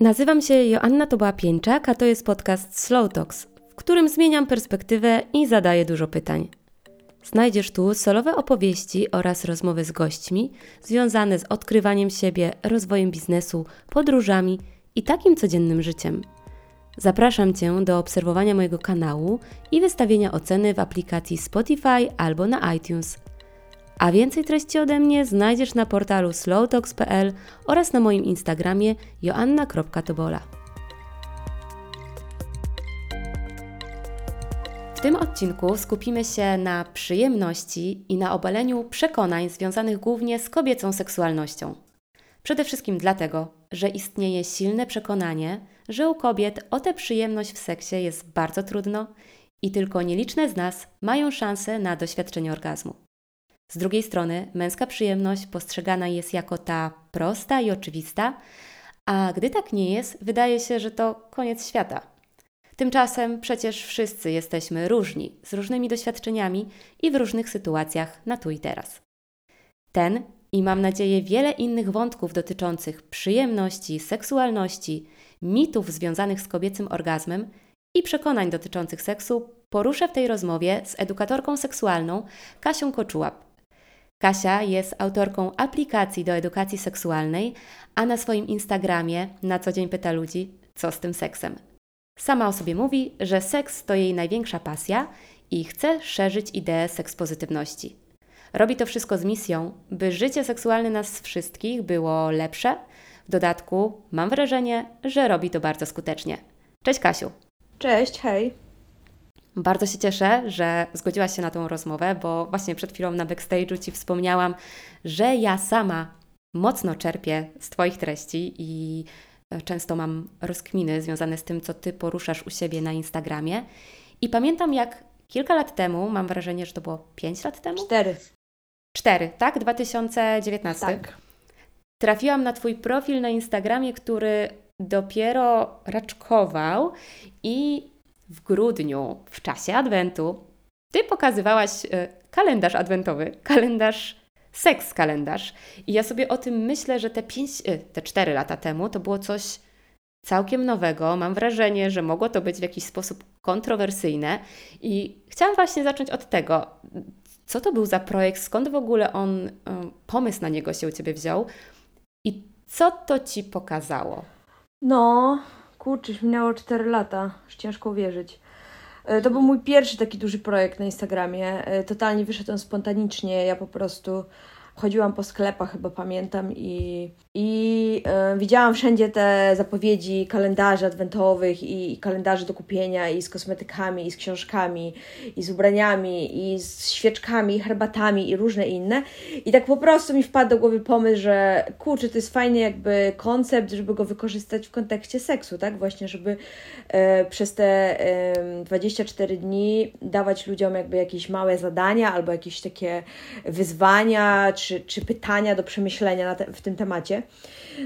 Nazywam się Joanna Toba-Pieńczak, a to jest podcast Slow Talks, w którym zmieniam perspektywę i zadaję dużo pytań. Znajdziesz tu solowe opowieści oraz rozmowy z gośćmi związane z odkrywaniem siebie, rozwojem biznesu, podróżami i takim codziennym życiem. Zapraszam Cię do obserwowania mojego kanału i wystawienia oceny w aplikacji Spotify albo na iTunes – a więcej treści ode mnie znajdziesz na portalu slowtalks.pl oraz na moim Instagramie joanna.tobola. W tym odcinku skupimy się na przyjemności i na obaleniu przekonań związanych głównie z kobiecą seksualnością. Przede wszystkim dlatego, że istnieje silne przekonanie, że u kobiet o tę przyjemność w seksie jest bardzo trudno i tylko nieliczne z nas mają szansę na doświadczenie orgazmu. Z drugiej strony, męska przyjemność postrzegana jest jako ta prosta i oczywista, a gdy tak nie jest, wydaje się, że to koniec świata. Tymczasem przecież wszyscy jesteśmy różni, z różnymi doświadczeniami i w różnych sytuacjach na tu i teraz. Ten i mam nadzieję wiele innych wątków dotyczących przyjemności, seksualności, mitów związanych z kobiecym orgazmem i przekonań dotyczących seksu poruszę w tej rozmowie z edukatorką seksualną Kasią Koczułap, Kasia jest autorką aplikacji do edukacji seksualnej, a na swoim Instagramie na co dzień pyta ludzi, co z tym seksem. Sama o sobie mówi, że seks to jej największa pasja i chce szerzyć ideę sekspozytywności. Robi to wszystko z misją, by życie seksualne nas wszystkich było lepsze. W dodatku mam wrażenie, że robi to bardzo skutecznie. Cześć Kasiu. Cześć, hej. Bardzo się cieszę, że zgodziłaś się na tą rozmowę, bo właśnie przed chwilą na backstage'u Ci wspomniałam, że ja sama mocno czerpię z Twoich treści i e, często mam rozkminy związane z tym, co Ty poruszasz u siebie na Instagramie. I pamiętam, jak kilka lat temu, mam wrażenie, że to było 5 lat temu? Cztery. Cztery, tak? 2019. Tak. Trafiłam na Twój profil na Instagramie, który dopiero raczkował i w grudniu, w czasie Adwentu, Ty pokazywałaś e, kalendarz adwentowy, kalendarz, seks kalendarz. I ja sobie o tym myślę, że te pięć, e, te cztery lata temu to było coś całkiem nowego. Mam wrażenie, że mogło to być w jakiś sposób kontrowersyjne. I chciałam właśnie zacząć od tego, co to był za projekt, skąd w ogóle on, e, pomysł na niego się u Ciebie wziął i co to Ci pokazało? No, Kurczę, minęło 4 lata, już ciężko uwierzyć. E, to był mój pierwszy taki duży projekt na Instagramie. E, totalnie wyszedł on spontanicznie. Ja po prostu chodziłam po sklepach, chyba pamiętam, i, i e, widziałam wszędzie te zapowiedzi kalendarzy adwentowych i, i kalendarzy do kupienia, i z kosmetykami, i z książkami, i z ubraniami, i z świeczkami, i herbatami, i różne inne. I tak po prostu mi wpadł do głowy pomysł, że kurczę, to jest fajny jakby koncept, żeby go wykorzystać w kontekście seksu, tak? Właśnie, żeby e, przez te e, 24 dni dawać ludziom jakby jakieś małe zadania albo jakieś takie wyzwania, czy, czy pytania do przemyślenia te, w tym temacie.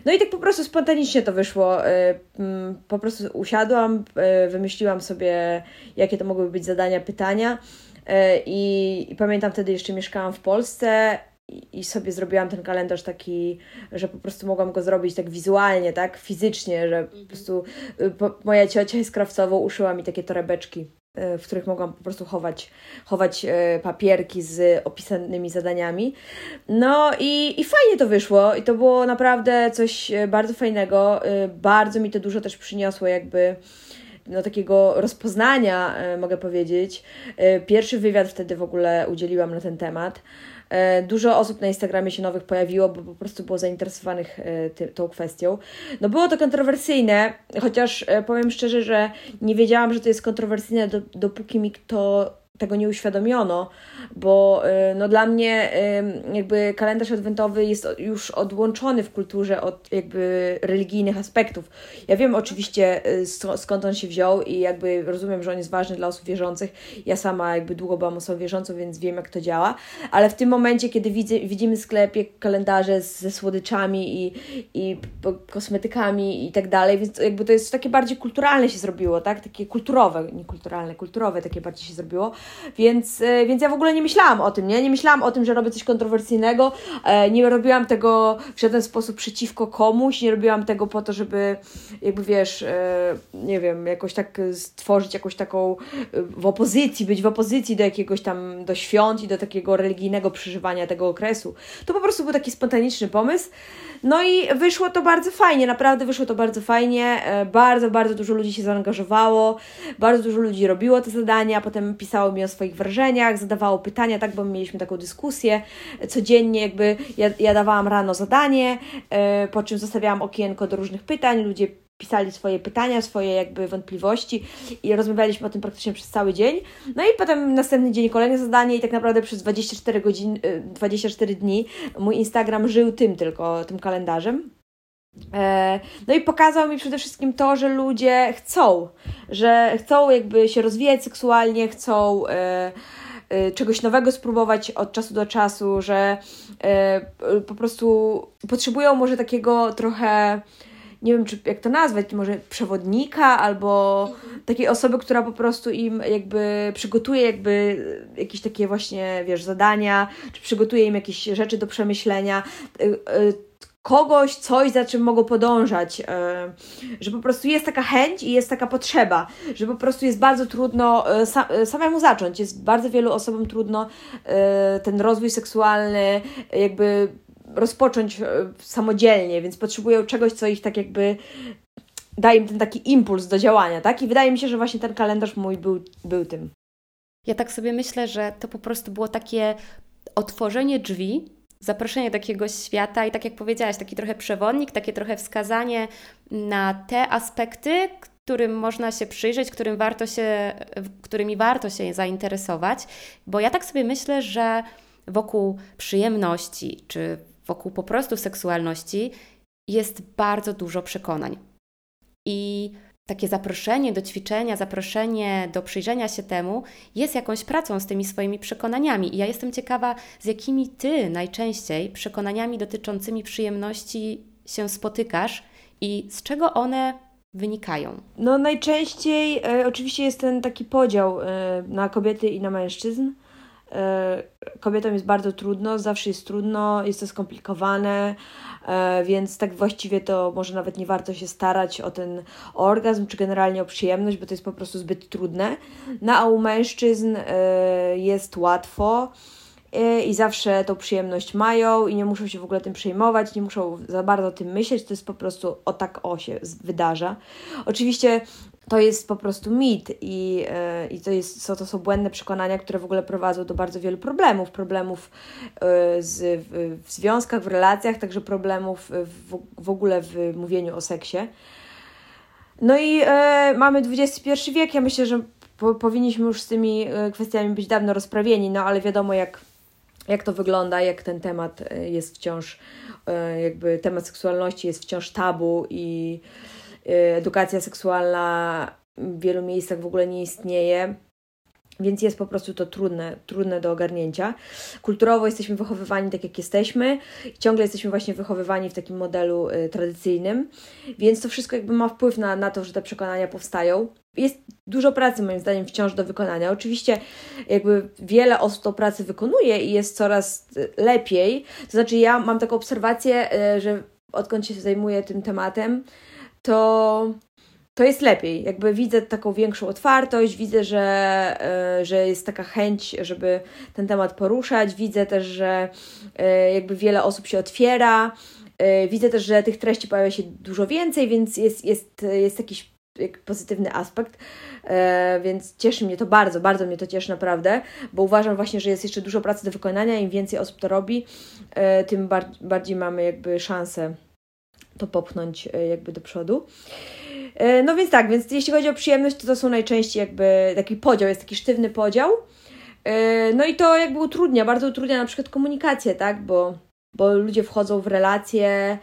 No i tak po prostu spontanicznie to wyszło. Y, mm, po prostu usiadłam, y, wymyśliłam sobie, jakie to mogłyby być zadania, pytania. Y, I, i pamiętam wtedy jeszcze mieszkałam w Polsce i sobie zrobiłam ten kalendarz taki, że po prostu mogłam go zrobić tak wizualnie, tak fizycznie, że po mhm. prostu moja ciocia jest krawcową, uszyła mi takie torebeczki E, w których mogłam po prostu chować, chować e, papierki z opisanymi zadaniami. No i, i fajnie to wyszło i to było naprawdę coś e, bardzo fajnego. Bardzo mi to dużo też przyniosło jakby no, takiego rozpoznania, mogę powiedzieć. Pierwszy wywiad wtedy w ogóle udzieliłam na ten temat. E, dużo osób na Instagramie się nowych pojawiło, bo po prostu było zainteresowanych e, ty, tą kwestią. No było to kontrowersyjne, chociaż e, powiem szczerze, że nie wiedziałam, że to jest kontrowersyjne, do, dopóki mi kto tego nie uświadomiono, bo y, no, dla mnie y, jakby kalendarz adwentowy jest już odłączony w kulturze od jakby religijnych aspektów. Ja wiem oczywiście y, skąd on się wziął i jakby rozumiem, że on jest ważny dla osób wierzących. Ja sama jakby długo byłam osobą wierzącą, więc wiem jak to działa, ale w tym momencie, kiedy widzę, widzimy w sklepie kalendarze ze słodyczami i, i kosmetykami i tak dalej, więc jakby to jest takie bardziej kulturalne się zrobiło, tak? Takie kulturowe, nie kulturalne, kulturowe takie bardziej się zrobiło Więc, e, więc ja w ogóle nie myślałam o tym, nie? Nie myślałam o tym, że robię coś kontrowersyjnego, e, nie robiłam tego w żaden sposób przeciwko komuś, nie robiłam tego po to, żeby jakby wiesz, e, nie wiem, jakoś tak stworzyć jakąś taką w opozycji, być w opozycji do jakiegoś tam, do świąt i do takiego religijnego przeżywania tego okresu. To po prostu był taki spontaniczny pomysł. No i wyszło to bardzo fajnie, naprawdę wyszło to bardzo fajnie. Bardzo, bardzo dużo ludzi się zaangażowało, bardzo dużo ludzi robiło te zadania, potem pisało mi o swoich wrażeniach, zadawało pytania, tak, bo mieliśmy taką dyskusję codziennie, jakby ja, ja dawałam rano zadanie, e, po czym zostawiałam okienko do różnych pytań, ludzie pisali swoje pytania, swoje jakby wątpliwości i rozmawialiśmy o tym praktycznie przez cały dzień. No i potem następny dzień kolejne zadanie i tak naprawdę przez 24 godzin, 24 e, dni mój Instagram żył tym tylko, tym kalendarzem. E, no i pokazał mi przede wszystkim to, że ludzie chcą, że chcą jakby się rozwijać seksualnie, chcą e, e, czegoś nowego spróbować od czasu do czasu, że po prostu potrzebują może takiego trochę nie wiem, czy jak to nazwać, może przewodnika albo takiej osoby, która po prostu im jakby przygotuje jakby jakieś takie właśnie, wiesz, zadania, czy przygotuje im jakieś rzeczy do przemyślenia kogoś, coś, za czym mogą podążać, e, że po prostu jest taka chęć i jest taka potrzeba, że po prostu jest bardzo trudno e, e, samemu zacząć. Jest bardzo wielu osobom trudno ten rozwój seksualny jakby rozpocząć samodzielnie, więc potrzebują czegoś, co ich tak jakby daje im ten taki impuls do działania, tak? I wydaje mi się, że właśnie ten kalendarz mój był, był tym. Ja tak sobie myślę, że to po prostu było takie otworzenie drzwi zaproszenie takiego świata i tak jak powiedziałaś, taki trochę przewodnik, takie trochę wskazanie na te aspekty, którym można się przyjrzeć, którym warto się, którymi warto się zainteresować, bo ja tak sobie myślę, że wokół przyjemności czy wokół po prostu seksualności jest bardzo dużo przekonań. I takie zaproszenie do ćwiczenia, zaproszenie do przyjrzenia się temu jest jakąś pracą z tymi swoimi przekonaniami. I ja jestem ciekawa, z jakimi ty najczęściej przekonaniami dotyczącymi przyjemności się spotykasz i z czego one wynikają? No, najczęściej e, oczywiście jest ten taki podział e, na kobiety i na mężczyzn. E, kobietom jest bardzo trudno, zawsze jest trudno, jest to skomplikowane, e, więc tak właściwie to może nawet nie warto się starać o ten orgazm, czy generalnie o przyjemność, bo to jest po prostu zbyt trudne. No a u mężczyzn e, jest łatwo i zawsze tą przyjemność mają i nie muszą się w ogóle tym przejmować, nie muszą za bardzo o tym myśleć, to jest po prostu o tak o się wydarza. Oczywiście to jest po prostu mit i, yy, i to, jest, są, to są błędne przekonania, które w ogóle prowadzą do bardzo wielu problemów. Problemów yy, z, w, związkach, w relacjach, także problemów w, w ogóle w mówieniu o seksie. No i yy, mamy XXI wiek, ja myślę, że po, powinniśmy już z tymi kwestiami być dawno rozprawieni, no ale wiadomo jak, jak to wygląda, jak ten temat jest wciąż, jakby temat seksualności jest wciąż tabu i edukacja seksualna w wielu miejscach w ogóle nie istnieje. Więc jest po prostu to trudne, trudne do ogarnięcia. Kulturowo jesteśmy wychowywani tak, jak jesteśmy, ciągle jesteśmy właśnie wychowywani w takim modelu y, tradycyjnym, więc to wszystko jakby ma wpływ na, na to, że te przekonania powstają. Jest dużo pracy, moim zdaniem, wciąż do wykonania. Oczywiście, jakby wiele osób tą pracę wykonuje i jest coraz y, lepiej. To znaczy, ja mam taką obserwację, y, że odkąd się zajmuję tym tematem, to, to jest lepiej. Jakby widzę taką większą otwartość, widzę, że, e, że jest taka chęć, żeby ten temat poruszać. Widzę też, że e, jakby wiele osób się otwiera. E, widzę też, że tych treści pojawia się dużo więcej, więc jest, jest, jest jakiś pozytywny aspekt, więc cieszy mnie to bardzo, bardzo mnie to cieszy naprawdę, bo uważam właśnie, że jest jeszcze dużo pracy do wykonania, im więcej osób to robi, tym bardziej mamy jakby szansę to popchnąć e, jakby do przodu. E, no więc tak, więc jeśli chodzi o przyjemność, to to są najczęściej jakby taki podział, jest taki sztywny podział. E, no i to jakby utrudnia, bardzo utrudnia na przykład komunikację, tak, bo, bo ludzie wchodzą w relacje,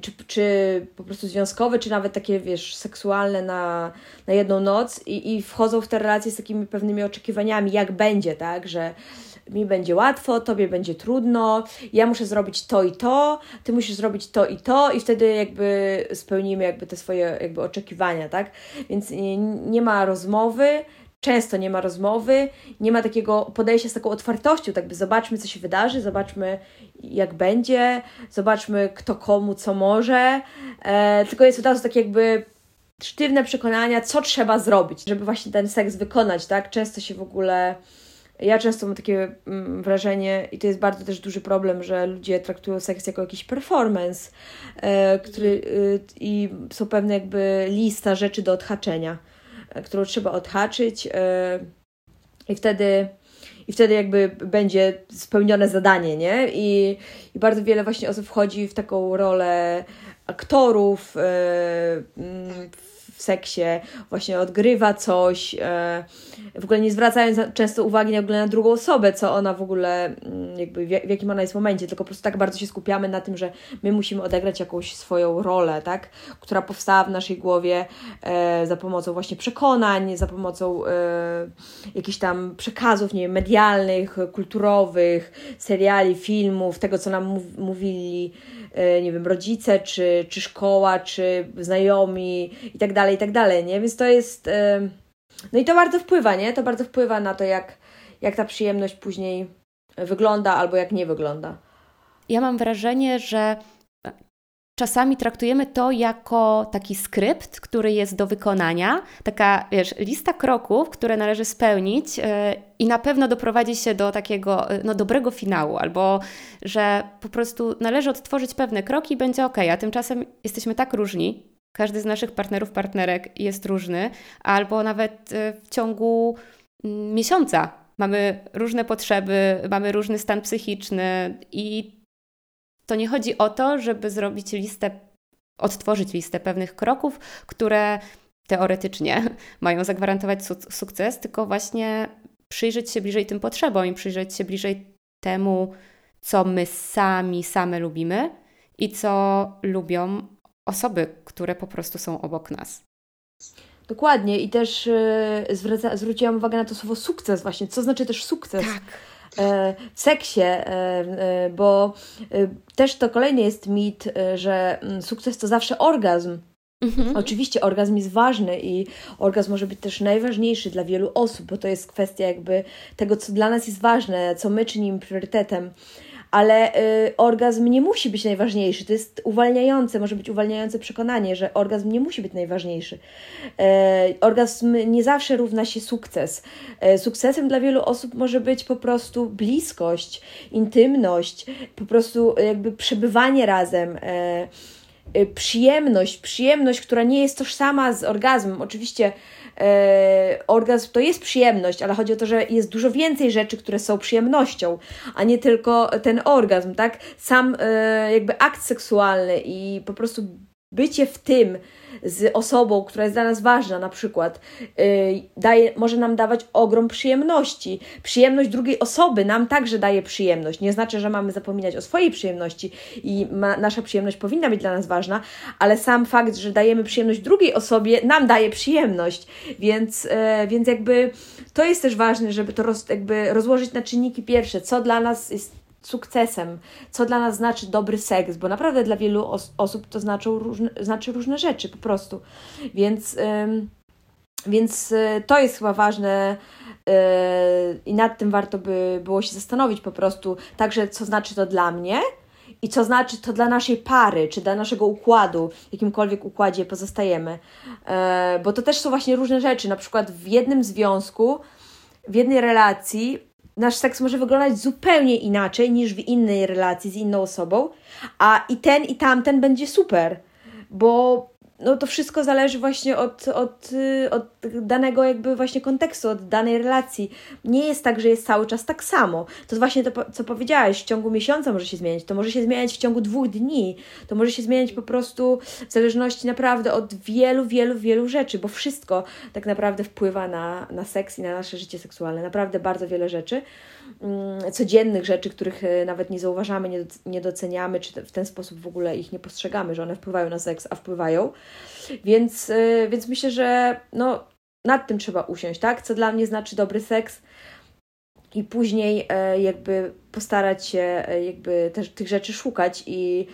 czy, czy po prostu związkowe, czy nawet takie, wiesz, seksualne na, na jedną noc i, i wchodzą w te relacje z takimi pewnymi oczekiwaniami, jak będzie, tak, że mi będzie łatwo, tobie będzie trudno, ja muszę zrobić to i to, ty musisz zrobić to i to i wtedy jakby spełnimy jakby te swoje jakby oczekiwania, tak? Więc nie, nie ma rozmowy, często nie ma rozmowy, nie ma takiego podejścia z taką otwartością, tak by zobaczmy, co się wydarzy, zobaczmy, jak będzie, zobaczmy, kto komu co może, e, tylko jest od razu tak jakby sztywne przekonania, co trzeba zrobić, żeby właśnie ten seks wykonać, tak? Często się w ogóle ja często mam takie mm, wrażenie, i to jest bardzo też duży problem, że ludzie traktują seks jako jakiś performance, e, który, y, i są pewne jakby lista rzeczy do odhaczenia, e, którą trzeba odhaczyć, e, i wtedy. I wtedy jakby będzie spełnione zadanie, nie? I, i bardzo wiele właśnie osób wchodzi w taką rolę aktorów, yy, w seksie, właśnie odgrywa coś, w ogóle nie zwracając często uwagi w ogóle na drugą osobę, co ona w ogóle, mm, jakby w jakim ona jest momencie, tylko po prostu tak bardzo się skupiamy na tym, że my musimy odegrać jakąś swoją rolę, tak, która powstała w naszej głowie e, za pomocą właśnie przekonań, za pomocą e, jakichś tam przekazów, nie wiem, medialnych, kulturowych, seriali, filmów, tego, co nam mówili E, nie wiem, rodzice, czy, czy szkoła, czy znajomi i tak dalej, i tak dalej, nie? Więc to jest... E, no i to bardzo wpływa, nie? To bardzo wpływa na to, jak, jak ta przyjemność później wygląda albo jak nie wygląda. Ja mam wrażenie, że czasami traktujemy to jako taki skrypt, który jest do wykonania, taka wiesz, lista kroków, które należy spełnić yy, i na pewno doprowadzi się do takiego no, dobrego finału, albo że po prostu należy odtworzyć pewne kroki i będzie ok, a tymczasem jesteśmy tak różni, każdy z naszych partnerów, partnerek jest różny, albo nawet yy, w ciągu yy, miesiąca mamy różne potrzeby, mamy różny stan psychiczny i to nie chodzi o to, żeby zrobić listę, odtworzyć listę pewnych kroków, które teoretycznie mają zagwarantować su- sukces, tylko właśnie przyjrzeć się bliżej tym potrzebom i przyjrzeć się bliżej temu, co my sami, same lubimy i co lubią osoby, które po prostu są obok nas. Dokładnie i też yy, zwraca, zwróciłam uwagę na to słowo sukces właśnie. Co znaczy też sukces? Tak. E, w seksie, e, e, bo też to kolejny jest mit, że mm, sukces to zawsze orgazm. Mhm. Oczywiście orgazm jest ważny i orgazm może być też najważniejszy dla wielu osób, bo to jest kwestia jakby tego, co dla nas jest ważne, co my czynimy priorytetem ale y, orgazm nie musi być najważniejszy. To jest uwalniające, może być uwalniające przekonanie, że orgazm nie musi być najważniejszy. E, orgazm nie zawsze równa się sukces. E, sukcesem dla wielu osób może być po prostu bliskość, intymność, po prostu jakby przebywanie razem. E przyjemność, przyjemność, która nie jest tożsama z orgazmem. Oczywiście e, orgazm to jest przyjemność, ale chodzi o to, że jest dużo więcej rzeczy, które są przyjemnością, a nie tylko ten orgazm, tak? Sam e, jakby akt seksualny i po prostu bycie w tym, z osobą, która jest dla nas ważna, na przykład, yy, daje, może nam dawać ogrom przyjemności. Przyjemność drugiej osoby nam także daje przyjemność. Nie znaczy, że mamy zapominać o swojej przyjemności i ma, nasza przyjemność powinna być dla nas ważna, ale sam fakt, że dajemy przyjemność drugiej osobie, nam daje przyjemność. Więc, yy, więc jakby to jest też ważne, żeby to roz, jakby rozłożyć na czynniki pierwsze, co dla nas jest sukcesem, co dla nas znaczy dobry seks, bo naprawdę dla wielu os osób to różne, znaczy różne rzeczy po prostu. Więc, ym, więc y, to jest chyba ważne yy, i nad tym warto by było się zastanowić po prostu, także co znaczy to dla mnie i co znaczy to dla naszej pary, czy dla naszego układu, jakimkolwiek układzie pozostajemy. Yy, bo to też są właśnie różne rzeczy, na przykład w jednym związku, w jednej relacji nasz seks może wyglądać zupełnie inaczej niż w innej relacji z inną osobą, a i ten i tamten będzie super, bo no to wszystko zależy właśnie od, od, od danego jakby właśnie kontekstu, od danej relacji. Nie jest tak, że jest cały czas tak samo. To właśnie to, co powiedziałeś, w ciągu miesiąca może się zmieniać, to może się zmieniać w ciągu dwóch dni, to może się zmieniać po prostu w zależności naprawdę od wielu, wielu, wielu rzeczy, bo wszystko tak naprawdę wpływa na, na seks i na nasze życie seksualne. Naprawdę bardzo wiele rzeczy. Mm, codziennych rzeczy, których e, nawet nie zauważamy, nie doceniamy, czy w ten sposób w ogóle ich nie postrzegamy, że one wpływają na seks, a wpływają. Więc, e, więc myślę, że no, nad tym trzeba usiąść, tak? Co dla mnie znaczy dobry seks? i później e, jakby postarać się e, jakby też tych rzeczy szukać i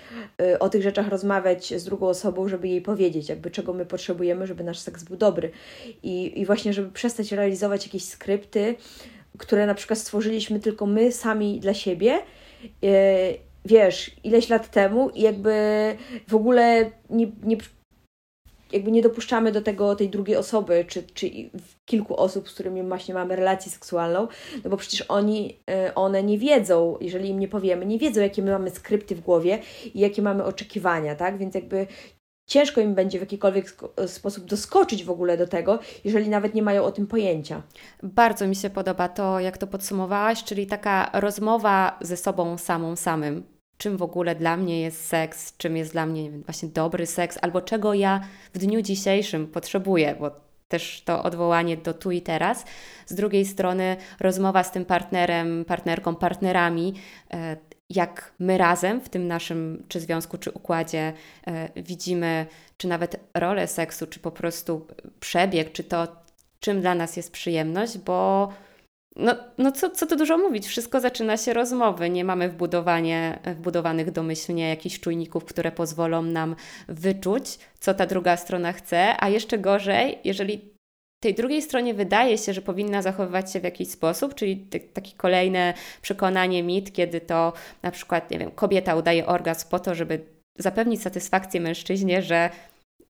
e, o tych rzeczach rozmawiać z drugą osobą, żeby jej powiedzieć, jakby czego my potrzebujemy, żeby nasz seks był dobry. I, i właśnie, żeby przestać realizować jakieś skrypty, które na przykład stworzyliśmy tylko my sami dla siebie wiesz, ileś lat temu i jakby w ogóle nie, nie jakby nie dopuszczamy do tego tej drugiej osoby, czy, czy kilku osób, z którymi właśnie mamy relację seksualną, no bo przecież oni, e, one nie wiedzą, jeżeli im nie powiemy, nie wiedzą, jakie my mamy skrypty w głowie i jakie mamy oczekiwania, tak? Więc jakby ciężko im będzie w jakikolwiek sposób doskoczyć w ogóle do tego, jeżeli nawet nie mają o tym pojęcia. Bardzo mi się podoba to, jak to podsumowałaś, czyli taka rozmowa ze sobą samą samym czym w ogóle dla mnie jest seks, czym jest dla mnie właśnie dobry seks, albo czego ja w dniu dzisiejszym potrzebuję, bo też to odwołanie do tu i teraz. Z drugiej strony rozmowa z tym partnerem, partnerką, partnerami, e, jak my razem w tym naszym czy związku, czy układzie e, widzimy, czy nawet rolę seksu, czy po prostu przebieg, czy to, czym dla nas jest przyjemność, bo no, no co, co tu dużo mówić, wszystko zaczyna się rozmowy. Nie mamy wbudowanie, wbudowanych domyślnie jakichś czujników, które pozwolą nam wyczuć, co ta druga strona chce, a jeszcze gorzej, jeżeli tej drugiej stronie wydaje się, że powinna zachowywać się w jakiś sposób, czyli takie kolejne przekonanie, mit, kiedy to na przykład, nie wiem, kobieta udaje orgazm po to, żeby zapewnić satysfakcję mężczyźnie, że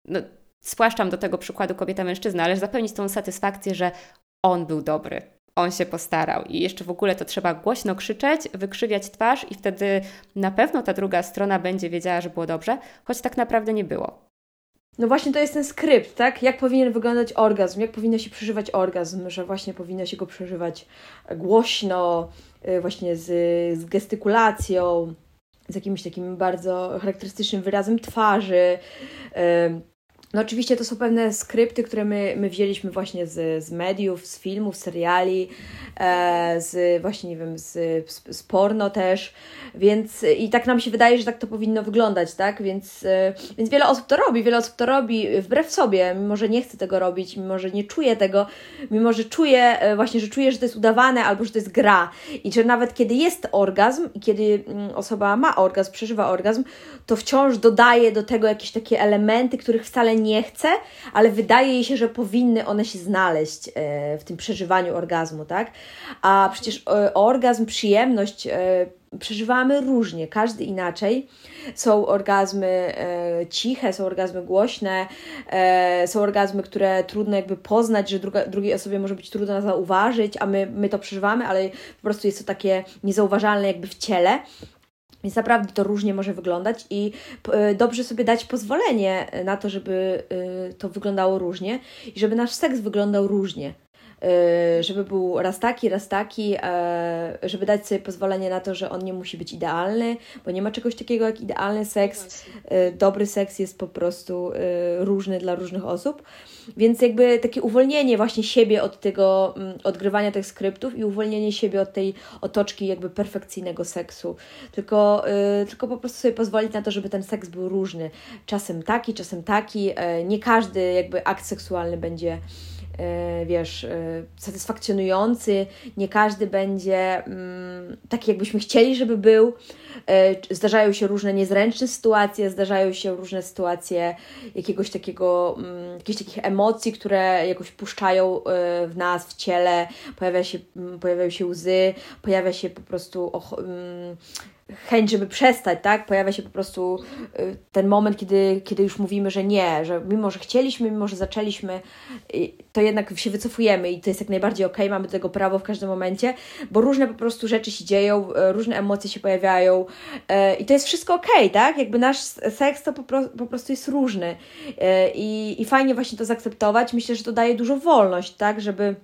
no, spłaszczam do tego przykładu kobieta-mężczyzna, ale zapewnić tą satysfakcję, że on był dobry, on się postarał. I jeszcze w ogóle to trzeba głośno krzyczeć, wykrzywiać twarz, i wtedy na pewno ta druga strona będzie wiedziała, że było dobrze, choć tak naprawdę nie było. No właśnie to jest ten skrypt, tak? Jak powinien wyglądać orgazm, jak powinno się przeżywać orgazm, że właśnie powinno się go przeżywać głośno, y, właśnie z, z gestykulacją, z jakimś takim bardzo charakterystycznym wyrazem twarzy. No oczywiście to są pewne skrypty, które my, my wzięliśmy właśnie z, z mediów, z filmów, seriali, e, z właśnie, nie wiem, z, z, z, porno też, więc i tak nam się wydaje, że tak to powinno wyglądać, tak? Więc, e, więc wiele osób to robi, wiele osób to robi wbrew sobie, mimo że nie chce tego robić, mimo że nie czuje tego, mimo że czuje e, właśnie, że czuje, że to jest udawane albo że to jest gra i że nawet kiedy jest orgazm i kiedy mm, osoba ma orgazm, przeżywa orgazm, to wciąż dodaje do tego jakieś takie elementy, których wcale nie chce, ale wydaje jej się, że powinny one się znaleźć e, w tym przeżywaniu orgazmu, tak? A przecież e, orgazm, przyjemność e, przeżywamy różnie, każdy inaczej. Są orgazmy ciche, są orgazmy głośne, są orgazmy, które trudno jakby poznać, że druga, drugiej osobie może być trudno zauważyć, a my, my to przeżywamy, ale po prostu jest to takie niezauważalne jakby w ciele. Więc naprawdę to różnie może wyglądać i e, dobrze sobie dać pozwolenie na to, żeby e, to wyglądało różnie i żeby nasz seks wyglądał różnie. Y, żeby był raz taki, raz taki, e, żeby dać sobie pozwolenie na to, że on nie musi być idealny, bo nie ma czegoś takiego jak idealny seks. Y, dobry seks jest po prostu różny dla różnych osób. Więc jakby takie uwolnienie właśnie siebie od tego mm, odgrywania tych skryptów i uwolnienie siebie od tej otoczki jakby perfekcyjnego seksu. Tylko, tylko po prostu sobie pozwolić na to, żeby ten seks był różny. Czasem taki, czasem taki. E, nie każdy jakby akt seksualny będzie E, wiesz, e, satysfakcjonujący, nie każdy będzie mm, taki, jakbyśmy chcieli, żeby był. E, zdarzają się różne niezręczne sytuacje, zdarzają się różne sytuacje jakiegoś takiego, mm, jakichś takich emocji, które jakoś puszczają w nas, w ciele, pojawia się, mm, pojawiają się łzy, pojawia się po prostu chęć, żeby przestać, tak? Pojawia się po prostu y, ten moment, kiedy, kiedy już mówimy, że nie, że mimo, że chcieliśmy, mimo, że zaczęliśmy, to jednak się wycofujemy i to jest jak najbardziej okej, okay, mamy do tego prawo w każdym momencie, bo różne po prostu rzeczy się dzieją, y, różne emocje się pojawiają y, i to jest wszystko okej, okay, tak? Jakby nasz seks to po prostu jest różny i, i fajnie właśnie to zaakceptować. Myślę, że to daje dużo wolność, tak? Żeby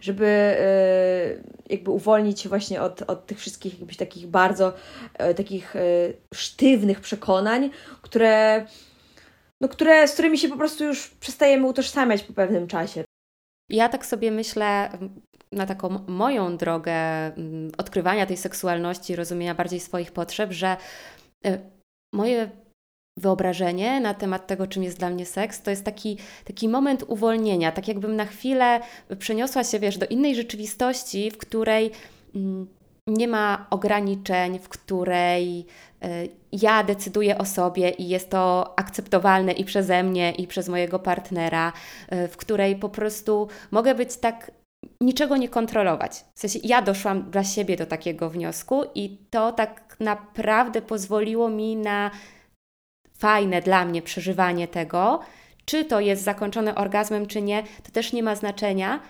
żeby e, jakby uwolnić się właśnie od, od tych wszystkich jakbyś takich bardzo e, takich e, sztywnych przekonań, które, no, które, z którymi się po prostu już przestajemy utożsamiać po pewnym czasie. Ja tak sobie myślę na taką moją drogę odkrywania tej seksualności, rozumienia bardziej swoich potrzeb, że moje wyobrażenie na temat tego, czym jest dla mnie seks, to jest taki, taki moment uwolnienia, tak jakbym na chwilę przeniosła się, wiesz, do innej rzeczywistości, w której mm, nie ma ograniczeń, w której y, ja decyduję o sobie i jest to akceptowalne i przeze mnie, i przez mojego partnera, y, w której po prostu mogę być tak niczego nie kontrolować. W sensie ja doszłam dla siebie do takiego wniosku i to tak naprawdę pozwoliło mi na fajne dla mnie przeżywanie tego. Czy to jest zakończone orgazmem, czy nie, to też nie ma znaczenia.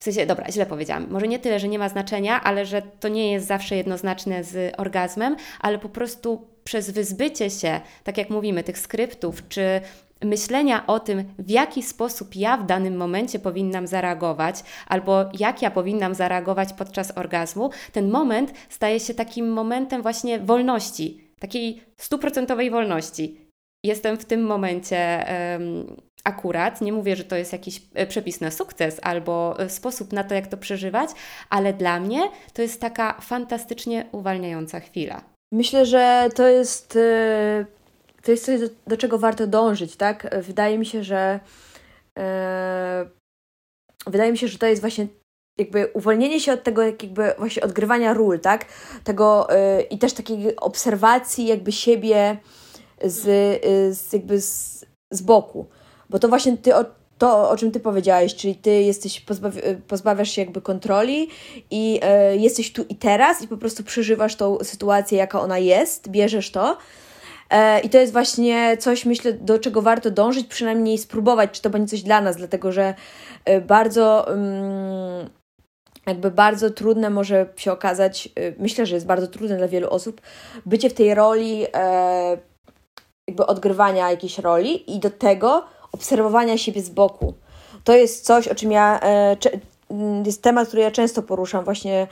W sensie, dobra, źle powiedziałam. Może nie tyle, że nie ma znaczenia, ale że to nie jest zawsze jednoznaczne z orgazmem, ale po prostu przez wyzbycie się, tak jak mówimy, tych skryptów, czy myślenia o tym, w jaki sposób ja w danym momencie powinnam zareagować, albo jak ja powinnam zareagować podczas orgazmu, ten moment staje się takim momentem właśnie wolności, takiej stuprocentowej wolności. Jestem w tym momencie akurat, nie mówię, że to jest jakiś e, przepis na sukces albo e, sposób na to, jak to przeżywać, ale dla mnie to jest taka fantastycznie uwalniająca chwila. Myślę, że to jest e, to jest coś, do, do czego warto dążyć, tak? Wydaje mi się, że wydaje mi się, że to jest właśnie jakby uwolnienie się od tego jakby właśnie odgrywania ról, tak? Tego i też takiej obserwacji jakby siebie z, e, z jakby z, z boku. Bo to właśnie ty, o, to, o czym ty powiedziałeś, czyli ty jesteś, pozbawi pozbawiasz się jakby kontroli i e, jesteś tu i teraz i po prostu przeżywasz tą sytuację, jaka ona jest, bierzesz to E, I to jest właśnie coś, myślę, do czego warto dążyć, przynajmniej spróbować, czy to będzie coś dla nas, dlatego że e, bardzo. Mm, jakby bardzo trudne może się okazać, e, myślę, że jest bardzo trudne dla wielu osób, bycie w tej roli, jakby odgrywania jakiejś roli i do tego obserwowania siebie z boku. To jest coś, o czym ja mm, jest temat, który ja często poruszam, właśnie,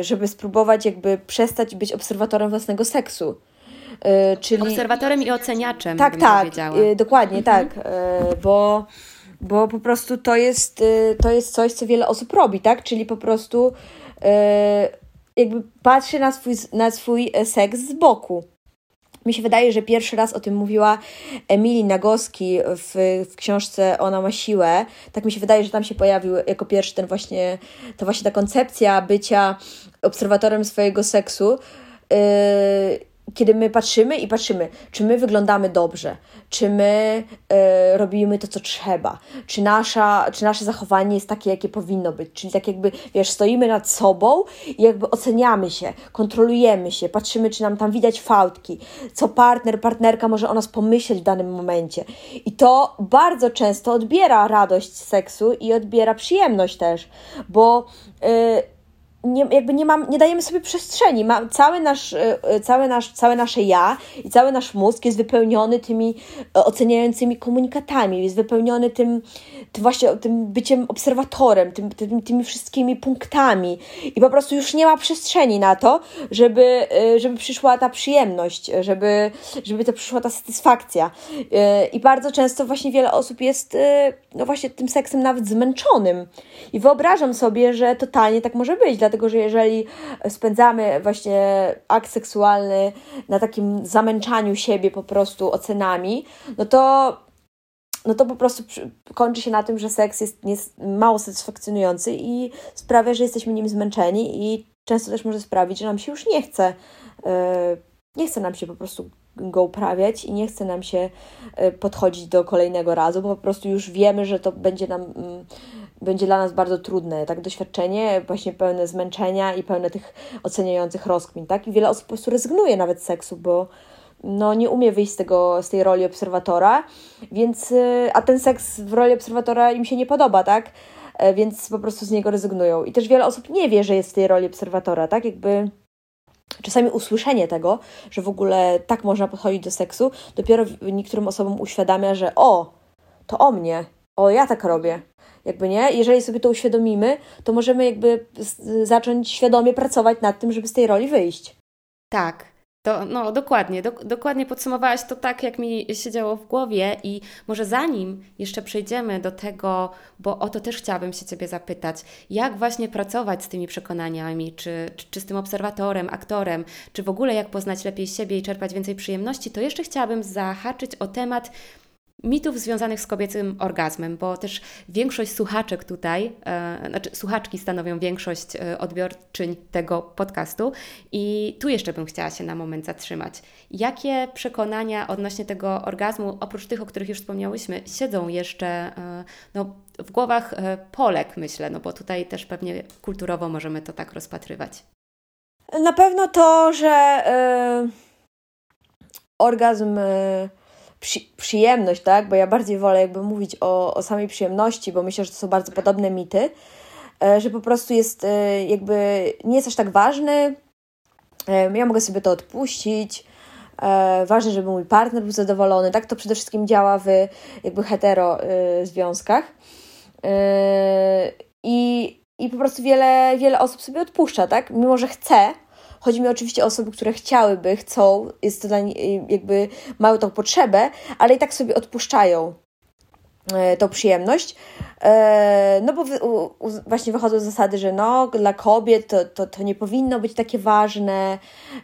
żeby spróbować jakby przestać być obserwatorem własnego seksu. E, czyli... Obserwatorem i oceniaczem, tak, tak, e, dokładnie, mhm. tak, e, bo, bo po prostu to jest, to jest coś, co wiele osób robi, tak, czyli po prostu jakby patrzy na swój, na swój seks z boku. Mi się wydaje, że pierwszy raz o tym mówiła Emilii Nagoski w, w książce Ona ma siłę. Tak mi się wydaje, że tam się pojawił jako pierwszy ten właśnie, ta właśnie ta koncepcja bycia obserwatorem swojego seksu. Yy, kiedy my patrzymy i patrzymy, czy my wyglądamy dobrze, czy my y, robimy to, co trzeba, czy, nasza, czy nasze zachowanie jest takie, jakie powinno być, czyli tak jakby, wiesz, stoimy nad sobą i jakby oceniamy się, kontrolujemy się, patrzymy, czy nam tam widać fałdki, co partner, partnerka może o nas pomyśleć w danym momencie. I to bardzo często odbiera radość seksu i odbiera przyjemność też, bo... Y, nie, jakby nie, mam, nie dajemy sobie przestrzeni. Ma, cały, nasz, e, e, cały nasz, całe nasze ja i cały nasz mózg jest wypełniony tymi e, oceniającymi komunikatami, jest wypełniony tym, tym właśnie tym byciem obserwatorem, tym, tym, tymi wszystkimi punktami i po prostu już nie ma przestrzeni na to, żeby, żeby przyszła ta przyjemność, żeby, żeby to przyszła ta satysfakcja. I bardzo często właśnie wiele osób jest no właśnie tym seksem nawet zmęczonym. I wyobrażam sobie, że totalnie tak może być, dlatego że jeżeli spędzamy właśnie akt seksualny na takim zamęczaniu siebie po prostu ocenami, no to no to po prostu kończy się na tym, że seks jest, mało satysfakcjonujący i sprawia, że jesteśmy nim zmęczeni i często też może sprawić, że nam się już nie chce, yy, nie chce nam się po prostu go uprawiać i nie chce nam się yy, podchodzić do kolejnego razu, bo po prostu już wiemy, że to będzie nam mm, będzie dla nas bardzo trudne, tak, doświadczenie właśnie pełne zmęczenia i pełne tych oceniających rozkmin, tak, i wiele osób po prostu rezygnuje nawet z seksu, bo no nie umie wyjść z, tego, z tej roli obserwatora, więc, y, a ten seks w roli obserwatora im się nie podoba, tak, e, więc po prostu z niego rezygnują. I też wiele osób nie wie, że jest w tej roli obserwatora, tak, jakby czasami usłyszenie tego, że w ogóle tak można podchodzić do seksu, dopiero niektórym osobom uświadamia, że o, to o mnie, o ja tak robię, jakby nie, jeżeli sobie to uświadomimy, to możemy jakby zacząć świadomie pracować nad tym, żeby z tej roli wyjść. Tak. To, no, dokładnie, do, dokładnie podsumowałaś to tak, jak mi siedziało w głowie i może zanim jeszcze przejdziemy do tego, bo o to też chciałabym się Ciebie zapytać, jak właśnie pracować z tymi przekonaniami, czy, czy, czy z tym obserwatorem, aktorem, czy w ogóle jak poznać lepiej siebie i czerpać więcej przyjemności, to jeszcze chciałabym zahaczyć o temat mitów związanych z kobiecym orgazmem, bo też większość słuchaczek tutaj, e, znaczy słuchaczki stanowią większość e, odbiorczyń tego podcastu i tu jeszcze bym chciała się na moment zatrzymać. Jakie przekonania odnośnie tego orgazmu, oprócz tych, o których już wspomniałyśmy, siedzą jeszcze e, no, w głowach e, Polek, myślę, no bo tutaj też pewnie kulturowo możemy to tak rozpatrywać. Na pewno to, że e, orgazm przy, przyjemność, tak? Bo ja bardziej wolę jakby mówić o, o samej przyjemności, bo myślę, że to są bardzo podobne mity, e, że po prostu jest e, jakby nie jest aż tak ważny. E, ja mogę sobie to odpuścić. Ważne, żeby mój partner był zadowolony. Tak to przede wszystkim działa w jakby hetero związkach. I, i po prostu wiele, wiele osób sobie odpuszcza, tak? Mimo, że chce, Chodzi mi oczywiście o osoby, które chciałyby, chcą, jest to dla nich, jakby mają tą potrzebę, ale i tak sobie odpuszczają tą przyjemność. E, no bo właśnie wychodzą z zasady, że no dla kobiet to, to, to nie powinno być takie ważne,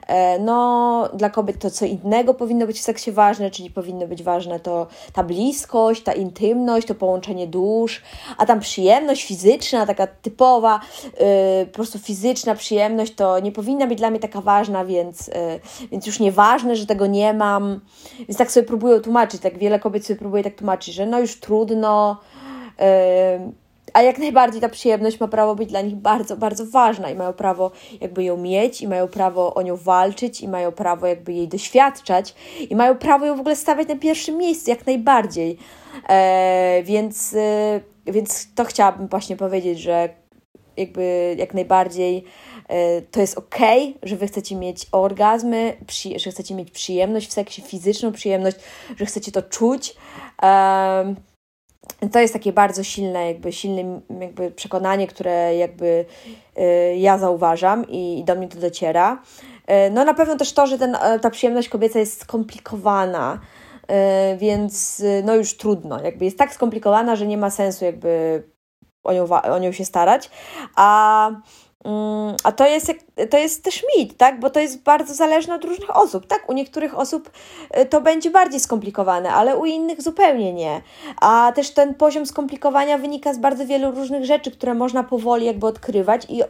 e, no dla kobiet to co innego powinno być w seksie ważne, czyli powinno być ważne to ta bliskość, ta intymność, to połączenie dusz, a tam przyjemność fizyczna, taka typowa, po prostu fizyczna przyjemność to nie powinna być dla mnie taka ważna, więc, więc już nieważne, że tego nie mam. Więc tak sobie próbują tłumaczyć, tak wiele kobiet sobie próbuje tak tłumaczyć, że no już trudno, a jak najbardziej ta przyjemność ma prawo być dla nich bardzo, bardzo ważna i mają prawo jakby ją mieć, i mają prawo o nią walczyć, i mają prawo jakby jej doświadczać, i mają prawo ją w ogóle stawiać na pierwszym miejscu, jak najbardziej. E, więc, e, więc to chciałabym właśnie powiedzieć, że jakby jak najbardziej e, to jest ok, że wy chcecie mieć orgazmy, przy, że chcecie mieć przyjemność w seksie, fizyczną przyjemność, że chcecie to czuć. E, to jest takie bardzo silne, jakby silne jakby przekonanie, które jakby y, ja zauważam i, do mnie to dociera. Y, no na pewno też to, że ten, e, ta przyjemność kobieca jest skomplikowana, y, więc no już trudno. Jakby jest tak skomplikowana, że nie ma sensu jakby o nią, o nią się starać. A a to jest, to jest też mit, tak? Bo to jest bardzo zależne od różnych osób, tak? U niektórych osób y, to będzie bardziej skomplikowane, ale u innych zupełnie nie. A też ten poziom skomplikowania wynika z bardzo wielu różnych rzeczy, które można powoli jakby odkrywać i yy,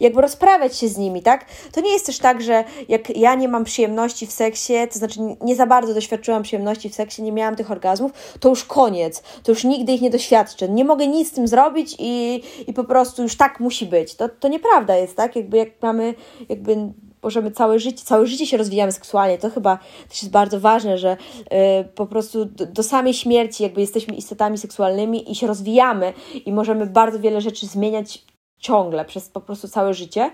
jakby rozprawiać się z nimi, tak? To nie jest też tak, że jak ja nie mam przyjemności w seksie, to znaczy nie za bardzo doświadczyłam przyjemności w seksie, nie miałam tych orgazmów, to już koniec, to już nigdy ich nie doświadczę. Nie mogę nic z tym zrobić i, i po prostu już tak musi być. To to, nieprawda jest, tak? Jakby jak mamy, jakby możemy całe życie, całe życie się rozwijamy seksualnie, to chyba też jest bardzo ważne, że y, po prostu do, do, samej śmierci jakby jesteśmy istotami seksualnymi i się rozwijamy i możemy bardzo wiele rzeczy zmieniać ciągle przez po prostu całe życie.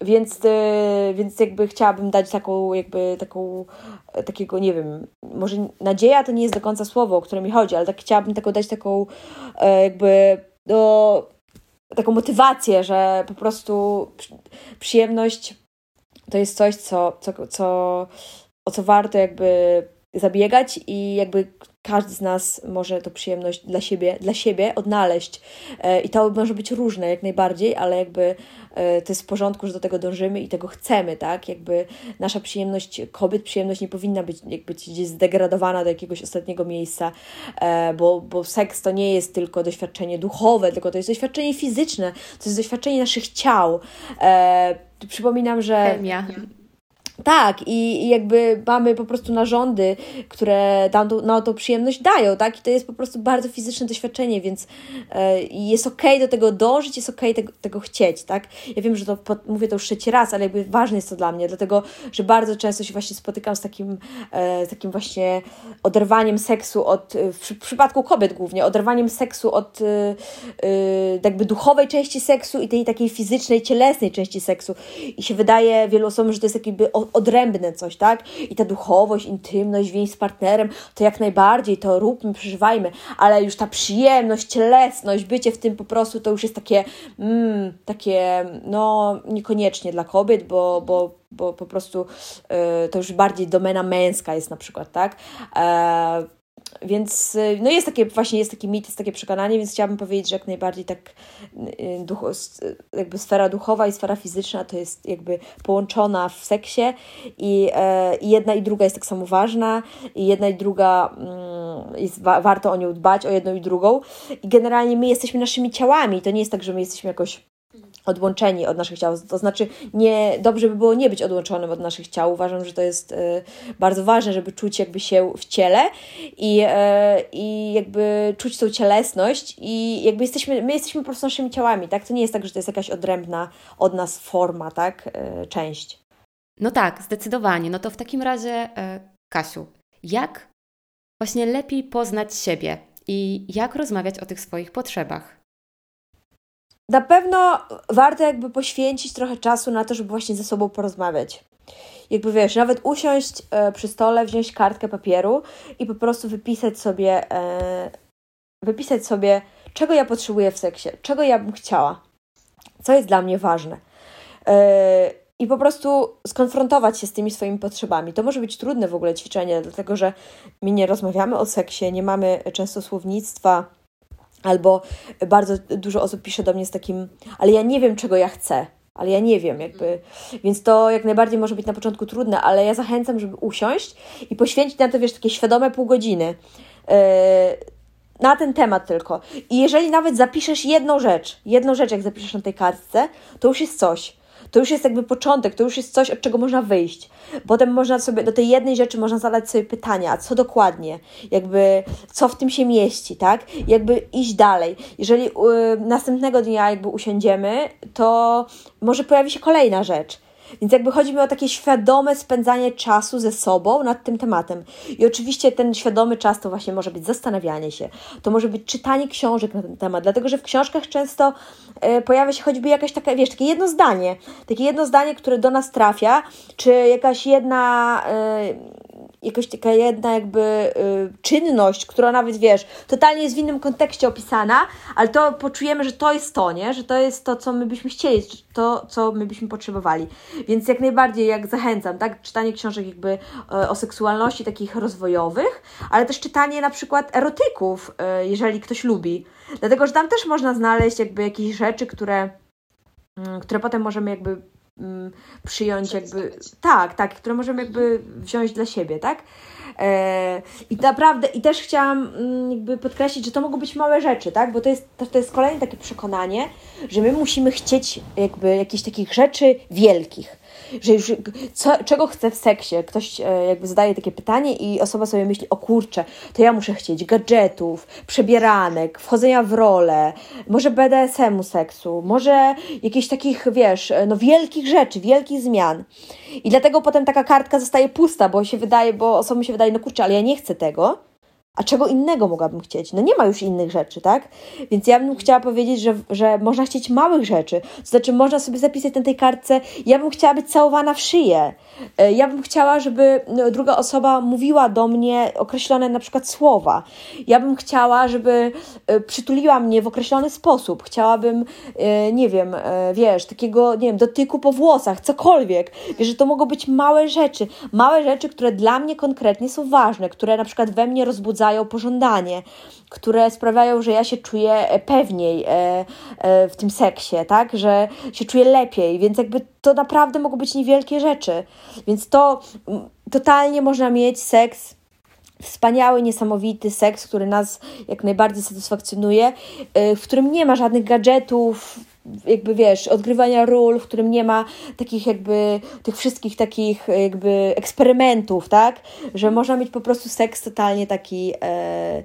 Więc, y, więc jakby chciałabym dać taką, jakby taką, takiego, nie wiem, może nadzieja to nie jest do końca słowo, o które mi chodzi, ale tak chciałabym taką dać taką e, jakby do taką motywację, że po prostu przyjemność to jest coś, co, co, co, o co warto jakby zabiegać i jakby każdy z nas może to przyjemność dla siebie, dla siebie odnaleźć. E, I to może być różne jak najbardziej, ale jakby e, to jest w porządku, że do tego dążymy i tego chcemy, tak? Jakby nasza przyjemność kobiet, przyjemność nie powinna być jakby gdzieś zdegradowana do jakiegoś ostatniego miejsca, e, bo, bo seks to nie jest tylko doświadczenie duchowe, tylko to jest doświadczenie fizyczne, to jest doświadczenie naszych ciał. Przypominam, że. Chemia. Tak, i, i, jakby mamy po prostu narządy, które nam to, na to przyjemność dają, tak? I to jest po prostu bardzo fizyczne doświadczenie, więc e, jest okej okay do tego dążyć, jest okej okay tego, tego chcieć, tak? Ja wiem, że to mówię to już trzeci raz, ale jakby ważne jest to dla mnie, dlatego, że bardzo często się właśnie spotykam z takim, e, takim właśnie oderwaniem seksu od, w, w przypadku kobiet głównie, oderwaniem seksu od e, e, jakby duchowej części seksu i tej takiej fizycznej, cielesnej części seksu. I się wydaje wielu osobom, że to jest jakby odrębne coś, tak? I ta duchowość, intymność, więź z partnerem, to jak najbardziej, to róbmy, przeżywajmy, ale już ta przyjemność, cielesność, bycie w tym po prostu to już jest takie, mm, takie, no niekoniecznie dla kobiet, bo, bo, bo po prostu y, to już bardziej domena męska jest na przykład, tak? E, więc y, no jest takie właśnie, jest taki mit, jest takie przekonanie, więc chciałabym powiedzieć, że jak najbardziej tak y, duch, jakby sfera duchowa i sfera fizyczna to jest jakby połączona w seksie i, e, i jedna i druga jest tak samo ważna i jedna i druga mm, jest, warto o nią dbać, o jedną i drugą. I generalnie my jesteśmy naszymi ciałami, to nie jest tak, że my jesteśmy jakoś odłączeni od naszych ciał. To znaczy, nie, dobrze by było nie być odłączonym od naszych ciał. Uważam, że to jest y, bardzo ważne, żeby czuć jakby się w ciele i, y, i jakby czuć tą cielesność i jakby jesteśmy, my jesteśmy po prostu naszymi ciałami, tak? To nie jest tak, że to jest jakaś odrębna od nas forma, tak? Y, część. No tak, zdecydowanie. No to w takim razie, Kasiu, jak właśnie lepiej poznać siebie i jak rozmawiać o tych swoich potrzebach? Na pewno warto jakby poświęcić trochę czasu na to, żeby właśnie ze sobą porozmawiać. Jakby wiesz, nawet usiąść e, przy stole, wziąć kartkę papieru i po prostu wypisać sobie, e, wypisać sobie, czego ja potrzebuję w seksie, czego ja bym chciała, co jest dla mnie ważne. E, I po prostu skonfrontować się z tymi swoimi potrzebami. To może być trudne w ogóle ćwiczenie, dlatego że my nie rozmawiamy o seksie, nie mamy często słownictwa Albo bardzo dużo osób pisze do mnie z takim, ale ja nie wiem, czego ja chcę, ale ja nie wiem, jakby. Więc to jak najbardziej może być na początku trudne, ale ja zachęcam, żeby usiąść i poświęcić na to, wiesz, takie świadome pół godziny. Yy, na ten temat tylko. I jeżeli nawet zapiszesz jedną rzecz, jedną rzecz, jak zapiszesz na tej kartce, to już jest coś to już jest jakby początek, to już jest coś, od czego można wyjść. Potem można sobie, do tej jednej rzeczy można zadać sobie pytania, co dokładnie, jakby, co w tym się mieści, tak? Jakby iść dalej. Jeżeli y, następnego dnia jakby usiądziemy, to może pojawi się kolejna rzecz. Więc jakby chodzi mi o takie świadome spędzanie czasu ze sobą nad tym tematem. I oczywiście ten świadomy czas to właśnie może być zastanawianie się, to może być czytanie książek na ten temat, dlatego że w książkach często y, pojawia się choćby jakaś taka, wiesz, takie jedno zdanie, takie jedno zdanie, które do nas trafia, czy jakaś jedna. Jakaś taka jedna jakby y, czynność, która nawet wiesz, totalnie jest w innym kontekście opisana, ale to poczujemy, że to jest to, nie? Że to jest to, co my byśmy chcieli, to, co my byśmy potrzebowali. Więc jak najbardziej, jak zachęcam, tak? Czytanie książek jakby y, o seksualności takich rozwojowych, ale też czytanie na przykład erotyków, y, jeżeli ktoś lubi. Dlatego, że tam też można znaleźć jakby jakieś rzeczy, które, mm, które potem możemy jakby przyjąć jakby, tak, tak, które możemy jakby wziąć dla siebie, tak? E, I naprawdę, i też chciałam mm, jakby podkreślić, że to mogą być małe rzeczy, tak? Bo to jest, to, to jest kolejne takie przekonanie, że my musimy chcieć jakby jakichś takich rzeczy wielkich że już co, czego chcę w seksie? Ktoś e, jakby zadaje takie pytanie i osoba sobie myśli, o kurczę, to ja muszę chcieć gadżetów, przebieranek, wchodzenia w rolę, może BDSM-u seksu, może jakichś takich, wiesz, e, no wielkich rzeczy, wielkich zmian. I dlatego potem taka kartka zostaje pusta, bo się wydaje, bo osobom się wydaje, no kurczę, ale ja nie chcę tego. A czego innego mogłabym chcieć? No nie ma już innych rzeczy, tak? Więc ja bym chciała powiedzieć, że, że można chcieć małych rzeczy. To znaczy, można sobie zapisać na tej kartce, ja bym chciała być całowana w szyję. E, ja bym chciała, żeby no, druga osoba mówiła do mnie określone na przykład słowa. Ja bym chciała, żeby e, przytuliła mnie w określony sposób. Chciałabym, e, nie wiem, wiesz, takiego, nie wiem, dotyku po włosach, cokolwiek. Wiesz, że to mogą być małe rzeczy. Małe rzeczy, które dla mnie konkretnie są ważne, które na przykład we mnie rozbudzają wzbudzają pożądanie, które sprawiają, że ja się czuję e, pewniej e, e, w tym seksie, tak? Że się czuję lepiej, więc jakby to naprawdę mogą być niewielkie rzeczy. Więc to totalnie można mieć seks wspaniały, niesamowity seks, który nas jak najbardziej satysfakcjonuje, w którym nie ma żadnych gadżetów, jakby wiesz, odgrywania ról, w którym nie ma takich jakby tych wszystkich takich jakby eksperymentów, tak? Że można mieć po prostu seks totalnie taki e,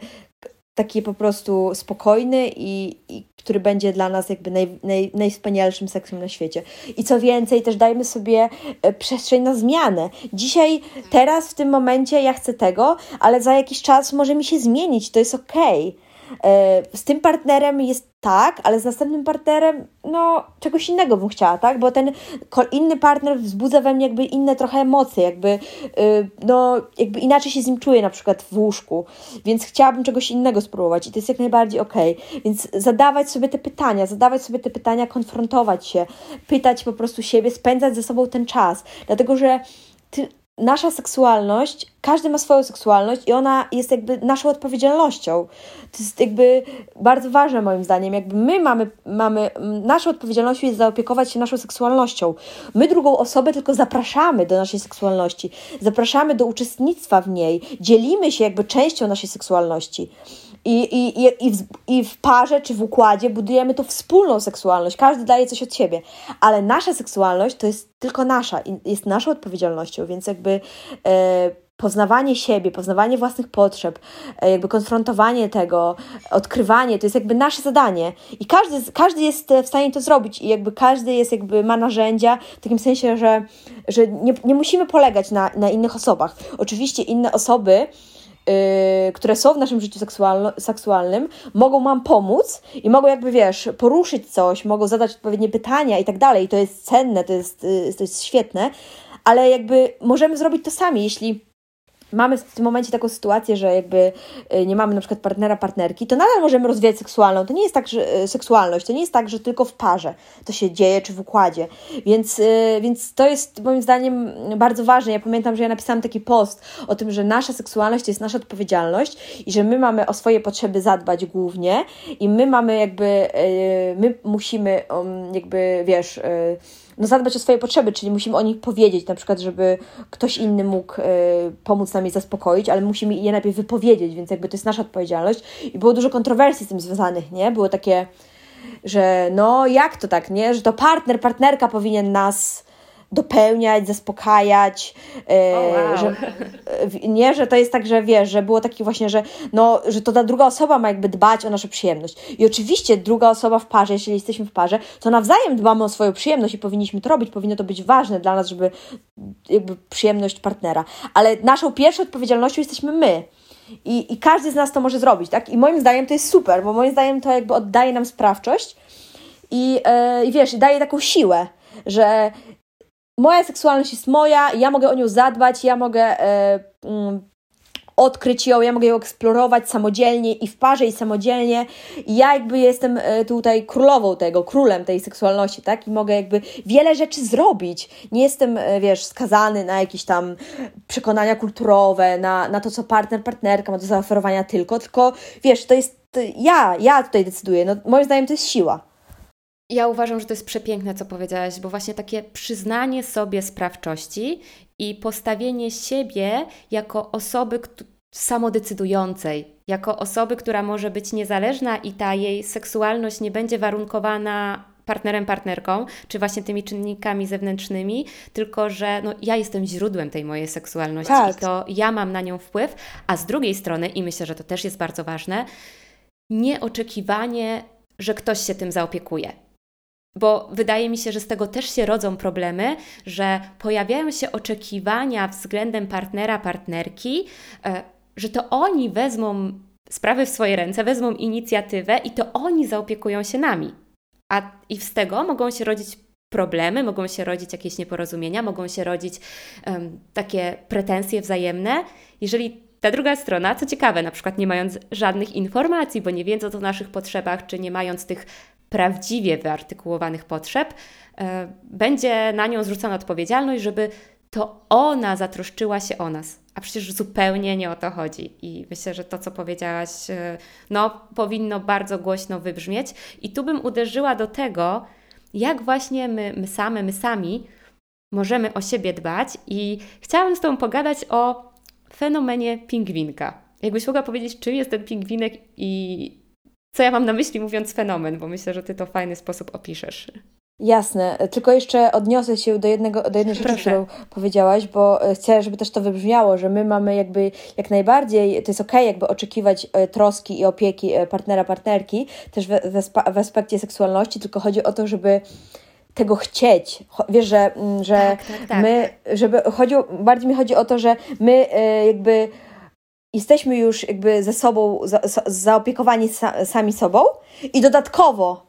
taki po prostu spokojny i, i który będzie dla nas jakby naj, naj, najwspanialszym seksem na świecie. I co więcej, też dajmy sobie e, przestrzeń na zmianę. Dzisiaj, teraz, w tym momencie ja chcę tego, ale za jakiś czas może mi się zmienić, to jest okej. Okay z tym partnerem jest tak, ale z następnym partnerem, no, czegoś innego bym chciała, tak? Bo ten inny partner wzbudza we mnie jakby inne trochę emocje, jakby, yy, no, jakby inaczej się z nim czuję na przykład w łóżku, więc chciałabym czegoś innego spróbować i to jest jak najbardziej okej. Okay. Więc zadawać sobie te pytania, zadawać sobie te pytania, konfrontować się, pytać po prostu siebie, spędzać ze sobą ten czas, dlatego że ty, nasza seksualność, każdy ma swoją seksualność i ona jest jakby naszą odpowiedzialnością. To jest jakby bardzo ważne moim zdaniem. Jakby my mamy, mamy naszą odpowiedzialnością jest zaopiekować się naszą seksualnością. My drugą osobę tylko zapraszamy do naszej seksualności, zapraszamy do uczestnictwa w niej, dzielimy się jakby częścią naszej seksualności. I, i, i, w, I w parze czy w układzie budujemy tą wspólną seksualność. Każdy daje coś od siebie, ale nasza seksualność to jest tylko nasza i jest naszą odpowiedzialnością, więc jakby e, poznawanie siebie, poznawanie własnych potrzeb, e, jakby konfrontowanie tego, odkrywanie, to jest jakby nasze zadanie. I każdy, każdy jest w stanie to zrobić i jakby każdy jest jakby ma narzędzia w takim sensie, że, że nie, nie musimy polegać na, na innych osobach. Oczywiście inne osoby Yy, które są w naszym życiu seksualnym, mogą nam pomóc i mogą jakby, wiesz, poruszyć coś, mogą zadać odpowiednie pytania i tak dalej. I to jest cenne, to jest, yy, to jest świetne, ale jakby możemy zrobić to sami, jeśli mamy w tym momencie taką sytuację, że jakby y, nie mamy na przykład partnera, partnerki, to nadal możemy rozwijać seksualną. To nie jest tak, że y, seksualność, to nie jest tak, że tylko w parze to się dzieje, czy w układzie. Więc, y, więc to jest moim zdaniem bardzo ważne. Ja pamiętam, że ja napisałam taki post o tym, że nasza seksualność to jest nasza odpowiedzialność i że my mamy o swoje potrzeby zadbać głównie i my mamy jakby, my musimy um, jakby, wiesz, no, zadbać o swoje potrzeby, czyli musimy o nich powiedzieć, na przykład, żeby ktoś inny mógł y, pomóc nam je zaspokoić, ale musimy je najpierw wypowiedzieć, więc jakby to jest nasza odpowiedzialność. I było dużo kontrowersji z tym związanych, nie? Było takie, że no jak to tak, nie? Że to partner, partnerka powinien nas dopełniać, zaspokajać, oh, wow. że, e, nie, że to jest tak, że wiesz, że było takie właśnie, że, no, że to ta druga osoba ma jakby dbać o naszą przyjemność. I oczywiście druga osoba w parze, jeśli jesteśmy w parze, to nawzajem dbamy o swoją przyjemność i powinniśmy to robić, powinno to być ważne dla nas, żeby jakby przyjemność partnera. Ale naszą pierwszą odpowiedzialnością jesteśmy my. I, I każdy z nas to może zrobić, tak? I moim zdaniem to jest super, bo moim zdaniem to jakby oddaje nam sprawczość i, yy, i wiesz, daje taką siłę, że moja seksualność jest moja, ja mogę o nią zadbać, ja mogę e, mm, odkryć ją, ja mogę ją eksplorować samodzielnie i w parze i samodzielnie. I ja jakby jestem e, tutaj królową tego, królem tej seksualności, tak? I mogę jakby wiele rzeczy zrobić. Nie jestem, e, wiesz, skazany na jakieś tam przekonania kulturowe, na, na to, co partner, partnerka ma do zaoferowania tylko, tylko wiesz, to jest ja, ja tutaj decyduję. No, moim zdaniem to jest siła. Ja uważam, że to jest przepiękne, co powiedziałaś, bo właśnie takie przyznanie sobie sprawczości i postawienie siebie jako osoby samodecydującej, jako osoby, która może być niezależna i ta jej seksualność nie będzie warunkowana partnerem, partnerką, czy właśnie tymi czynnikami zewnętrznymi, tylko że no, ja jestem źródłem tej mojej seksualności tak. i to ja mam na nią wpływ, a z drugiej strony, i myślę, że to też jest bardzo ważne, nieoczekiwanie, że ktoś się tym zaopiekuje. Bo wydaje mi się, że z tego też się rodzą problemy, że pojawiają się oczekiwania względem partnera, partnerki, e, że to oni wezmą sprawy w swoje ręce, wezmą inicjatywę i to oni zaopiekują się nami. A i z tego mogą się rodzić problemy, mogą się rodzić jakieś nieporozumienia, mogą się rodzić um, takie pretensje wzajemne, jeżeli ta druga strona, co ciekawe, na przykład nie mając żadnych informacji, bo nie wiedząc o naszych potrzebach, czy nie mając tych prawdziwie wyartykułowanych potrzeb, e, będzie na nią zwrócona odpowiedzialność, żeby to ona zatroszczyła się o nas. A przecież zupełnie nie o to chodzi. I myślę, że to, co powiedziałaś, e, no, powinno bardzo głośno wybrzmieć. I tu bym uderzyła do tego, jak właśnie my, my same, my sami możemy o siebie dbać. I chciałam z Tobą pogadać o fenomenie pingwinka. Jakbyś mogła powiedzieć, czym jest ten pingwinek i co ja mam na myśli mówiąc fenomen, bo myślę, że Ty to w fajny sposób opiszesz. Jasne, tylko jeszcze odniosę się do, jednego, do jednej rzeczy, Proszę. którą powiedziałaś, bo e, chcę, żeby też to wybrzmiało, że my mamy jakby jak najbardziej, to jest okej, okay, jakby oczekiwać e, troski i opieki e, partnera, partnerki, też w, w aspekcie seksualności, tylko chodzi o to, żeby tego chcieć. Wiesz, że, mm, że tak, tak, tak. my, żeby chodzi, bardziej mi chodzi o to, że my jakby jesteśmy już jakby ze sobą za, za, zaopiekowani sa, sami sobą i dodatkowo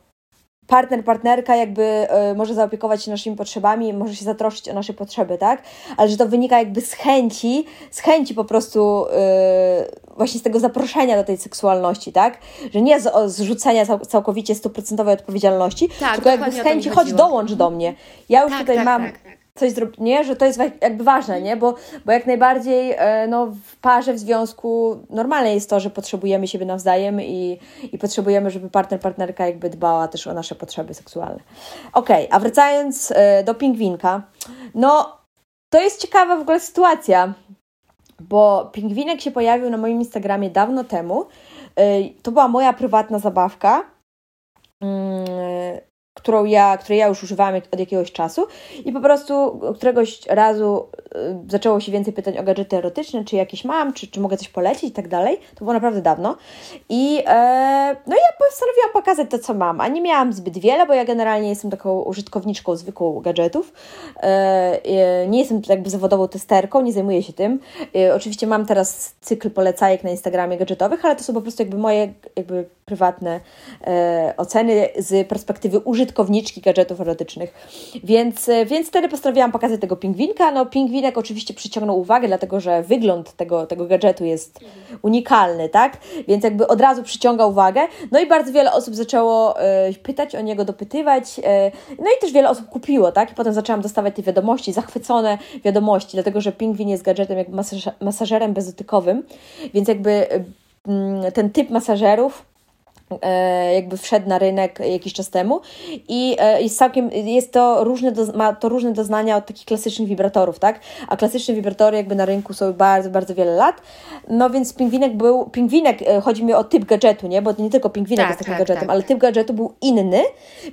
partner, partnerka jakby y, może zaopiekować się naszymi potrzebami, może się zatroszczyć o nasze potrzeby, tak? Ale że to wynika jakby z chęci, z chęci po prostu y, właśnie z tego zaproszenia do tej seksualności, tak? Że nie z, z rzucenia cał, całkowicie stuprocentowej odpowiedzialności, tak, tylko jakby z chęci chodź dołącz do mnie. Ja już tak, tutaj tak, mam tak coś zrobić, nie? Że to jest jakby ważne, nie? Bo, bo jak najbardziej e, no, w parze, w związku normalne jest to, że potrzebujemy siebie nawzajem i, i potrzebujemy, żeby partner, partnerka jakby dbała też o nasze potrzeby seksualne. Okej, okay, a wracając e, do pingwinka, no to jest ciekawa w ogóle sytuacja, bo pingwinek się pojawił na moim Instagramie dawno temu. E, to była moja prywatna zabawka mm, którą ja, której ja już używałam od jakiegoś czasu i po prostu któregoś razu y, zaczęło się więcej pytań o gadżety erotyczne, czy jakieś mam, czy, czy mogę coś polecić i tak dalej. To było naprawdę dawno. I e, no ja postanowiłam pokazać to, co mam, a nie miałam zbyt wiele, bo ja generalnie jestem taką użytkowniczką zwykłą gadżetów. E, nie jestem jakby zawodową testerką, nie zajmuję się tym. E, oczywiście mam teraz cykl polecajek na Instagramie gadżetowych, ale to są po prostu jakby moje jakby prywatne e, oceny z perspektywy użytkowniczki gadżetów erotycznych. Więc, e, więc wtedy postanowiłam pokazać tego pingwinka. No, pingwinek oczywiście przyciągnął uwagę, dlatego że wygląd tego, tego gadżetu jest unikalny, tak? Więc jakby od razu przyciąga uwagę. No i bardzo wiele osób zaczęło e, pytać o niego, dopytywać. E, no i też wiele osób kupiło, tak? I potem zaczęłam dostawać te wiadomości, zachwycone wiadomości, dlatego że pingwin jest gadżetem jakby masażerem bezotykowym, więc jakby mm, ten typ masażerów jakby wszedł na rynek jakiś czas temu i e, jest całkiem, jest to różne, do, ma to różne doznania od takich klasycznych wibratorów, tak? A klasyczne wibratory jakby na rynku są bardzo, bardzo wiele lat, no więc pingwinek był, pingwinek, e, chodzi mi o typ gadżetu, nie? Bo nie tylko pingwinek tak, jest takim tak, gadżetem, tak. ale typ gadżetu był inny,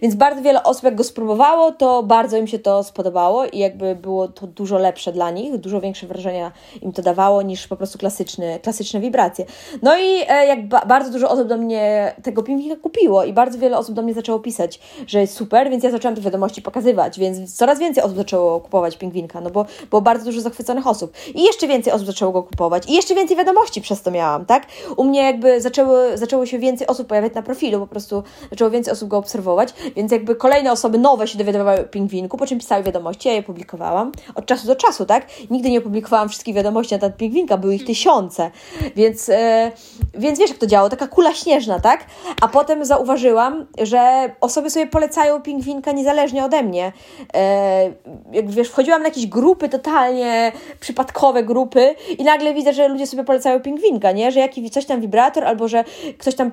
więc bardzo wiele osób jak go spróbowało, to bardzo im się to spodobało i jakby było to dużo lepsze dla nich, dużo większe wrażenia im to dawało niż po prostu klasyczny, klasyczne wibracje. No i jak ba bardzo dużo osób do mnie tego pingwinka kupiło i bardzo wiele osób do mnie zaczęło pisać, że jest super, więc ja zaczęłam te wiadomości pokazywać, więc coraz więcej osób zaczęło kupować pingwinka, no bo było bardzo dużo zachwyconych osób. I jeszcze więcej osób zaczęło go kupować i jeszcze więcej wiadomości przez to miałam, tak? U mnie jakby zaczęły, zaczęło się więcej osób pojawiać na profilu, po prostu zaczęło więcej osób go obserwować, więc jakby kolejne osoby nowe się dowiadywały o pingwinku, po czym pisały wiadomości, ja je publikowałam od czasu do czasu, tak? Nigdy nie publikowałam wszystkich wiadomości na temat pingwinka, były ich tysiące, więc, yy, więc wiesz jak to działo, taka kula śnieżna, tak? A potem zauważyłam, że osoby sobie polecają pingwinka niezależnie ode mnie. E, jak wiesz, wchodziłam na jakieś grupy totalnie przypadkowe grupy i nagle widzę, że ludzie sobie polecają pingwinka, nie? Że jakiś coś tam wibrator, albo że ktoś tam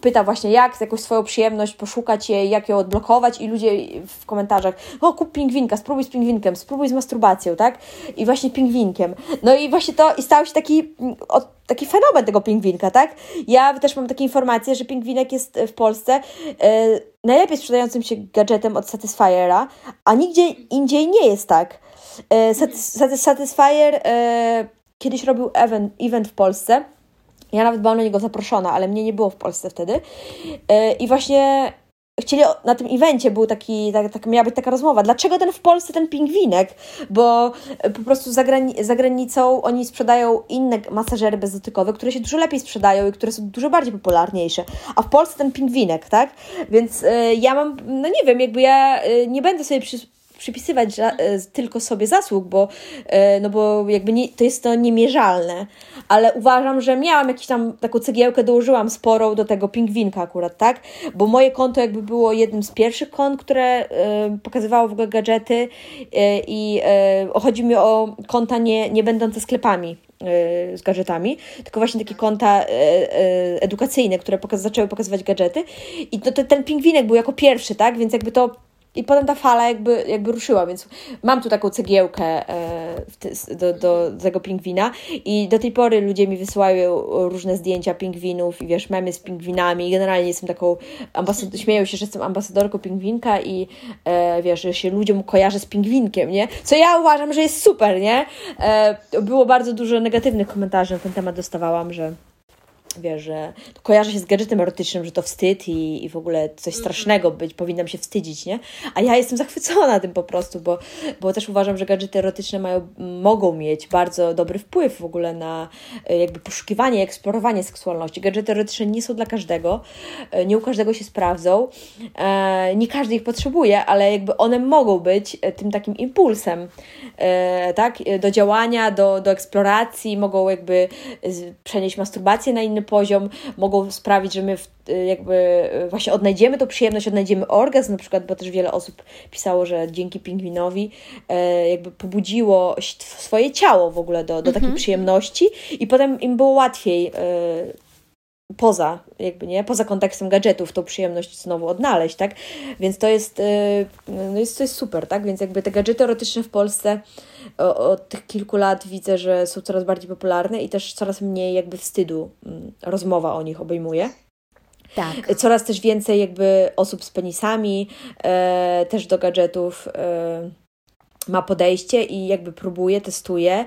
pyta właśnie jak, jakąś swoją przyjemność poszukać jej, jak ją odblokować i ludzie w komentarzach, o kup pingwinka, spróbuj z pingwinkiem, spróbuj z masturbacją, tak? I właśnie pingwinkiem. No i właśnie to, i stał się taki, taki fenomen tego pingwinka, tak? Ja też mam takie informacje, że pingwinek jest w Polsce e, najlepiej sprzedającym się gadżetem od Satisfiera, a nigdzie indziej nie jest tak. E, Satisfyer e, kiedyś robił event, event w Polsce, ja nawet byłam na niego zaproszona, ale mnie nie było w Polsce wtedy. E, I właśnie chcieli na tym evencie był taki, tak, tak, miała być taka rozmowa, dlaczego ten w Polsce ten pingwinek, bo e, po prostu za, grani za granicą oni sprzedają inne masażery bezdotykowe, które się dużo lepiej sprzedają i które są dużo bardziej popularniejsze, a w Polsce ten pingwinek, tak? Więc y, ja mam, no nie wiem, jakby ja y, nie będę sobie przy przypisywać e, tylko sobie zasług, bo, e, no bo jakby nie, to jest to niemierzalne, ale uważam, że miałam jakąś tam taką cegiełkę, dołożyłam sporą do tego pingwinka akurat, tak? Bo moje konto jakby było jednym z pierwszych kont, które e, pokazywało w ogóle gadżety i chodzi mi o konta nie, nie będące sklepami z gadżetami, tylko właśnie takie konta edukacyjne, które pokaz zaczęły pokazywać gadżety. I to, to, ten pingwinek był jako pierwszy, tak, więc jakby to i potem ta fala jakby, jakby ruszyła, więc mam tu taką cegiełkę e, do, do, do tego pingwina i do tej pory ludzie mi wysyłają różne zdjęcia pingwinów i wiesz, memy z pingwinami generalnie jestem taką, ambasad- śmieją się, że jestem ambasadorką pingwinka i e, wiesz, że się ludziom kojarzy z pingwinkiem, nie? Co ja uważam, że jest super, nie? E, było bardzo dużo negatywnych komentarzy na ten temat dostawałam, że wiesz, że kojarzy się z gadżetem erotycznym, że to wstyd i, i w ogóle coś mhm. strasznego być, powinnam się wstydzić, nie? A ja jestem zachwycona tym po prostu, bo, bo też uważam, że gadżety erotyczne mają, mogą mieć bardzo dobry wpływ w ogóle na e, jakby poszukiwanie, eksplorowanie seksualności. Gadżety erotyczne nie są dla każdego, e, nie u każdego się sprawdzą, e, nie każdy ich potrzebuje, ale jakby one mogą być tym takim impulsem, tak, do działania, do, do eksploracji, mogą jakby przenieść masturbację na inny poziom, mogą sprawić, że my w, y, jakby y, właśnie odnajdziemy tą przyjemność, odnajdziemy orgazm na przykład, bo też wiele osób pisało, że dzięki pingwinowi e, jakby pobudziło swoje ciało w ogóle do, do takiej mhm. przyjemności i potem im było łatwiej e, poza, jakby nie, poza kontekstem gadżetów tą przyjemność znowu odnaleźć, tak? Więc to jest, e, no jest, to jest super, tak? Więc jakby te gadżety erotyczne w Polsce od tych kilku lat widzę, że są coraz bardziej popularne i też coraz mniej jakby wstydu mm, rozmowa o nich obejmuje. Tak. Coraz też więcej jakby osób z penisami, e, też do gadżetów. E, ma podejście i jakby próbuje, testuje,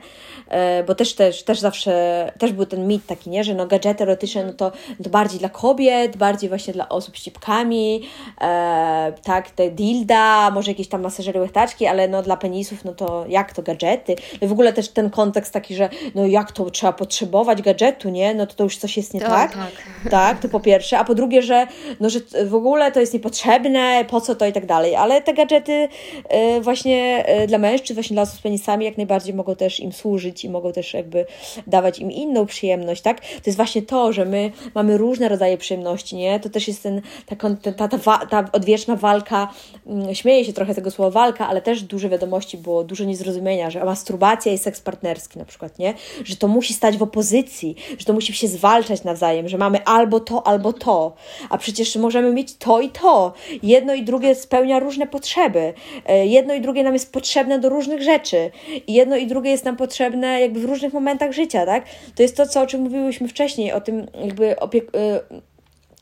e, bo też, też, też zawsze, też był ten mit taki, nie, że no gadżety erotyczne no to, to bardziej dla kobiet, bardziej właśnie dla osób z cipkami, e, tak, te dilda, może jakieś tam masażery łechtaczki, ale no dla penisów, no to jak to gadżety? No w ogóle też ten kontekst taki, że no jak to trzeba potrzebować gadżetu, nie? No to, to już coś jest nie to, tak. tak. Tak, to po pierwsze, a po drugie, że no, że w ogóle to jest niepotrzebne, po co to i tak dalej, ale te gadżety e, właśnie e, dla mężczyzn, właśnie dla osób z penisami, jak najbardziej mogą też im służyć i mogą też jakby dawać im inną przyjemność, tak? To jest właśnie to, że my mamy różne rodzaje przyjemności, nie? To też jest ten, ta, ta, ta, ta odwieczna walka, mm, śmieję się trochę tego słowa walka, ale też duże wiadomości było, dużo niezrozumienia, że masturbacja i seks partnerski na przykład, nie? Że to musi stać w opozycji, że to musi się zwalczać nawzajem, że mamy albo to, albo to, a przecież możemy mieć to i to. Jedno i drugie spełnia różne potrzeby. E, jedno i drugie nam jest potrzebne potrzebne do różnych rzeczy. I jedno i drugie jest nam potrzebne jakby w różnych momentach życia, tak? To jest to, co, o czym mówiłyśmy wcześniej, o tym jakby opiek y,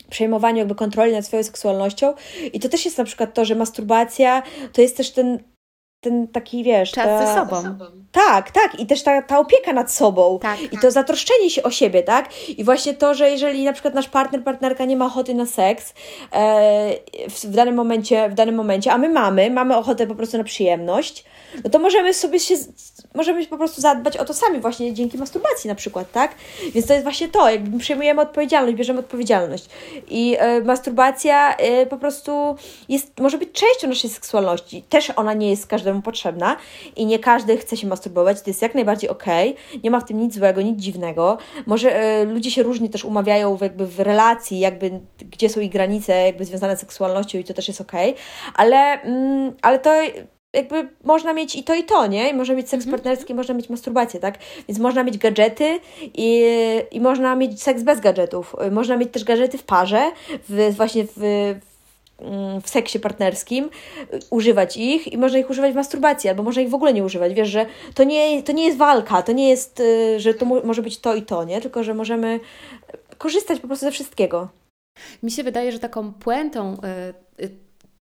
przejmowaniu jakby kontroli nad swoją seksualnością. I to też jest na przykład to, że masturbacja to jest też ten ten taki, wiesz... Czas ta... ze sobą. Tak, tak. I też ta, ta opieka nad sobą. Tak, I to zatroszczenie się o siebie, tak? I właśnie to, że jeżeli na przykład nasz partner, partnerka nie ma ochoty na seks e, w, w, danym momencie, w danym momencie, a my mamy, mamy ochotę po prostu na przyjemność, no to możemy sobie się, możemy po prostu zadbać o to sami właśnie dzięki masturbacji na przykład, tak? Więc to jest właśnie to, jakby przejmujemy odpowiedzialność, bierzemy odpowiedzialność. I e, masturbacja e, po prostu jest, może być częścią naszej seksualności. Też ona nie jest każdemu potrzebna i nie każdy chce się masturbować, to jest jak najbardziej okej, okay. nie ma w tym nic złego, nic dziwnego. Może e, ludzie się różnie też umawiają w, jakby w relacji, jakby gdzie są ich granice jakby związane z seksualnością i to też jest okej, okay. ale, mm, ale to jakby można mieć i to, i to, nie? I można mieć seks mhm. partnerski, można mieć masturbację, tak? Więc można mieć gadżety i, i można mieć seks bez gadżetów. Można mieć też gadżety w parze, w, właśnie w, w seksie partnerskim, używać ich i można ich używać w masturbacji, albo można ich w ogóle nie używać. Wiesz, że to nie, to nie jest walka, to nie jest, y, że to może być to i to, nie? Tylko, że możemy korzystać po prostu ze wszystkiego. Mi się wydaje, że taką puentą y, y,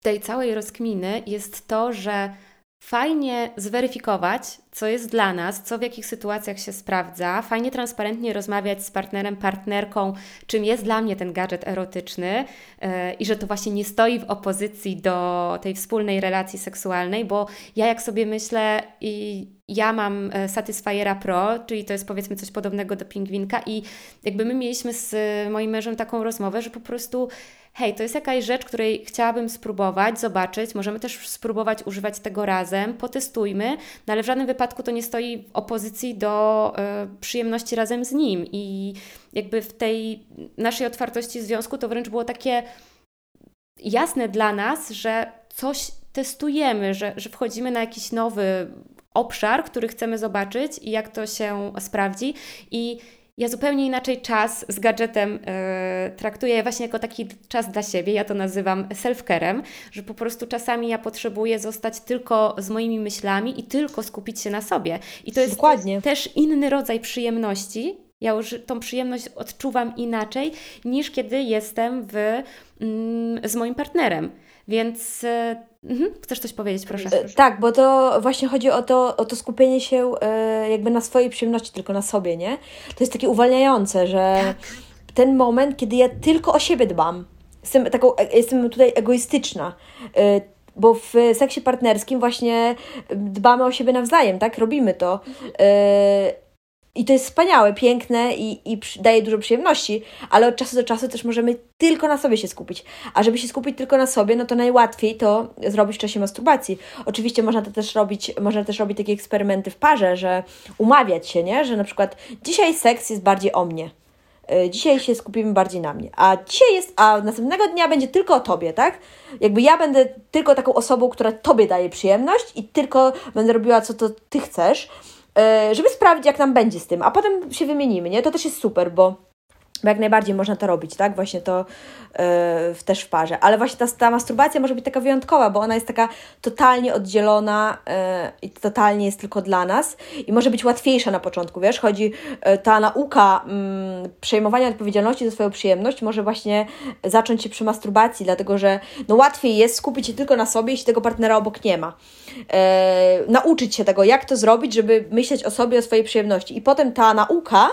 tej całej rozkminy jest to, że fajnie zweryfikować, co jest dla nas, co w jakich sytuacjach się sprawdza, fajnie transparentnie rozmawiać z partnerem, partnerką, czym jest dla mnie ten gadżet erotyczny yy, i że to właśnie nie stoi w opozycji do tej wspólnej relacji seksualnej, bo ja jak sobie myślę i ja mam e, Satisfiera Pro, czyli to jest powiedzmy coś podobnego do pingwinka i jakby my mieliśmy z moim mężem taką rozmowę, że po prostu hej, to jest jakaś rzecz, której chciałabym spróbować, zobaczyć, możemy też spróbować używać tego razem, potestujmy, no ale w żadnym wypadku to nie stoi w opozycji do y, przyjemności razem z nim. I jakby w tej naszej otwartości związku to wręcz było takie jasne dla nas, że coś testujemy, że, że wchodzimy na jakiś nowy obszar, który chcemy zobaczyć i jak to się sprawdzi. I ja zupełnie inaczej czas z gadżetem yy, traktuję właśnie jako taki czas dla siebie. Ja to nazywam self-carem, że po prostu czasami ja potrzebuję zostać tylko z moimi myślami i tylko skupić się na sobie. I to jest Dokładnie. też inny rodzaj przyjemności. Ja już tą przyjemność odczuwam inaczej niż kiedy jestem w, mm, z moim partnerem. Więc e, mhm. chcesz coś powiedzieć, proszę. E, tak, bo to właśnie chodzi o to, o to skupienie się e, jakby na swojej przyjemności, tylko na sobie, nie? To jest takie uwalniające, że. Tak ten moment, kiedy ja tylko o siebie dbam. Jestem, taką, e, jestem tutaj egoistyczna. Bo w seksie partnerskim właśnie dbamy o siebie nawzajem, tak? Robimy to. I to jest wspaniałe, piękne i, i daje dużo przyjemności, ale od czasu do czasu też możemy tylko na sobie się skupić. A żeby się skupić tylko na sobie, no to najłatwiej to zrobić w czasie masturbacji. Oczywiście można to też robić, można też robić takie eksperymenty w parze, że umawiać się, nie? Że na przykład dzisiaj seks jest bardziej o mnie. Y, dzisiaj się skupimy bardziej na mnie, a dzisiaj jest, a następnego dnia będzie tylko o tobie, tak? Jakby ja będę tylko taką osobą, która tobie daje przyjemność i tylko będę robiła, co to ty chcesz. E, żeby sprawdzić, jak nam będzie z tym, a potem się wymienimy, nie? To też jest super, bo bo jak najbardziej można to robić, tak? Właśnie to yy, też w parze. Ale właśnie ta, ta masturbacja może być taka wyjątkowa, bo ona jest taka totalnie oddzielona yy, i totalnie jest tylko dla nas i może być łatwiejsza na początku, wiesz? Chodzi yy, ta nauka yy, przejmowania odpowiedzialności za swoją przyjemność może właśnie zacząć się przy masturbacji, dlatego że no łatwiej jest skupić się tylko na sobie, jeśli tego partnera obok nie ma. nauczyć się tego, jak to zrobić, żeby myśleć o sobie, o swojej przyjemności. I potem ta nauka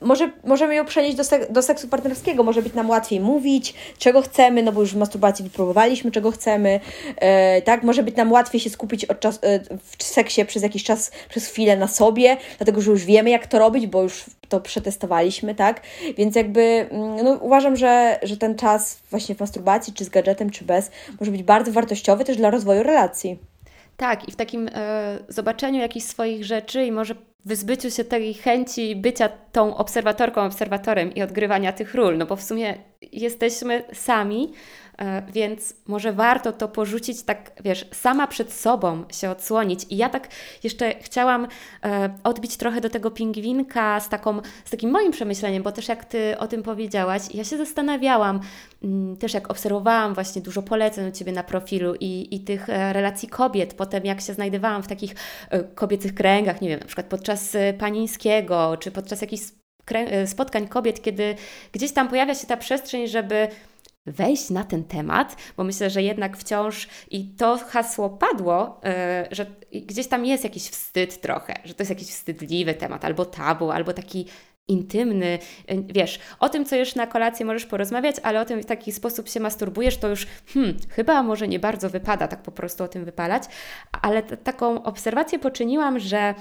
może, możemy ją przenieść do, sek do seksu partnerskiego, może być nam łatwiej mówić, czego chcemy, no bo już w masturbacji wypróbowaliśmy, czego chcemy, e, tak, może być nam łatwiej się skupić od czas, e, w seksie przez jakiś czas, przez chwilę na sobie, dlatego, że już wiemy, jak to robić, bo już to przetestowaliśmy, tak, więc jakby, mm, no uważam, że, że ten czas właśnie w masturbacji, czy z gadżetem, czy bez, może być bardzo wartościowy też dla rozwoju relacji. Tak, i w takim e, zobaczeniu jakichś swoich rzeczy i może wyzbyciu się tej chęci bycia tą obserwatorką, obserwatorem i odgrywania tych ról, no bo w sumie jesteśmy sami, więc może warto to porzucić tak, wiesz, sama przed sobą się odsłonić. I ja tak jeszcze chciałam e, odbić trochę do tego pingwinka z, taką, z takim moim przemyśleniem, bo też jak Ty o tym powiedziałaś, ja się zastanawiałam, mm, też jak obserwowałam właśnie dużo poleceń u Ciebie na profilu i, i tych e, relacji kobiet, potem jak się znajdowałam w takich kobiecych kręgach, nie wiem, na przykład podczas Panińskiego, czy podczas jakichś spotkań kobiet, kiedy gdzieś tam pojawia się ta przestrzeń, żeby wejść na ten temat, bo myślę, że jednak wciąż i to hasło padło, yy, że gdzieś tam jest jakiś wstyd trochę, że to jest jakiś wstydliwy temat, albo tabu, albo taki intymny, yy, wiesz, o tym, co już na kolację możesz porozmawiać, ale o tym, w taki sposób się masturbujesz, to już hmm, chyba może nie bardzo wypada tak po prostu o tym wypalać, ale taką obserwację poczyniłam, że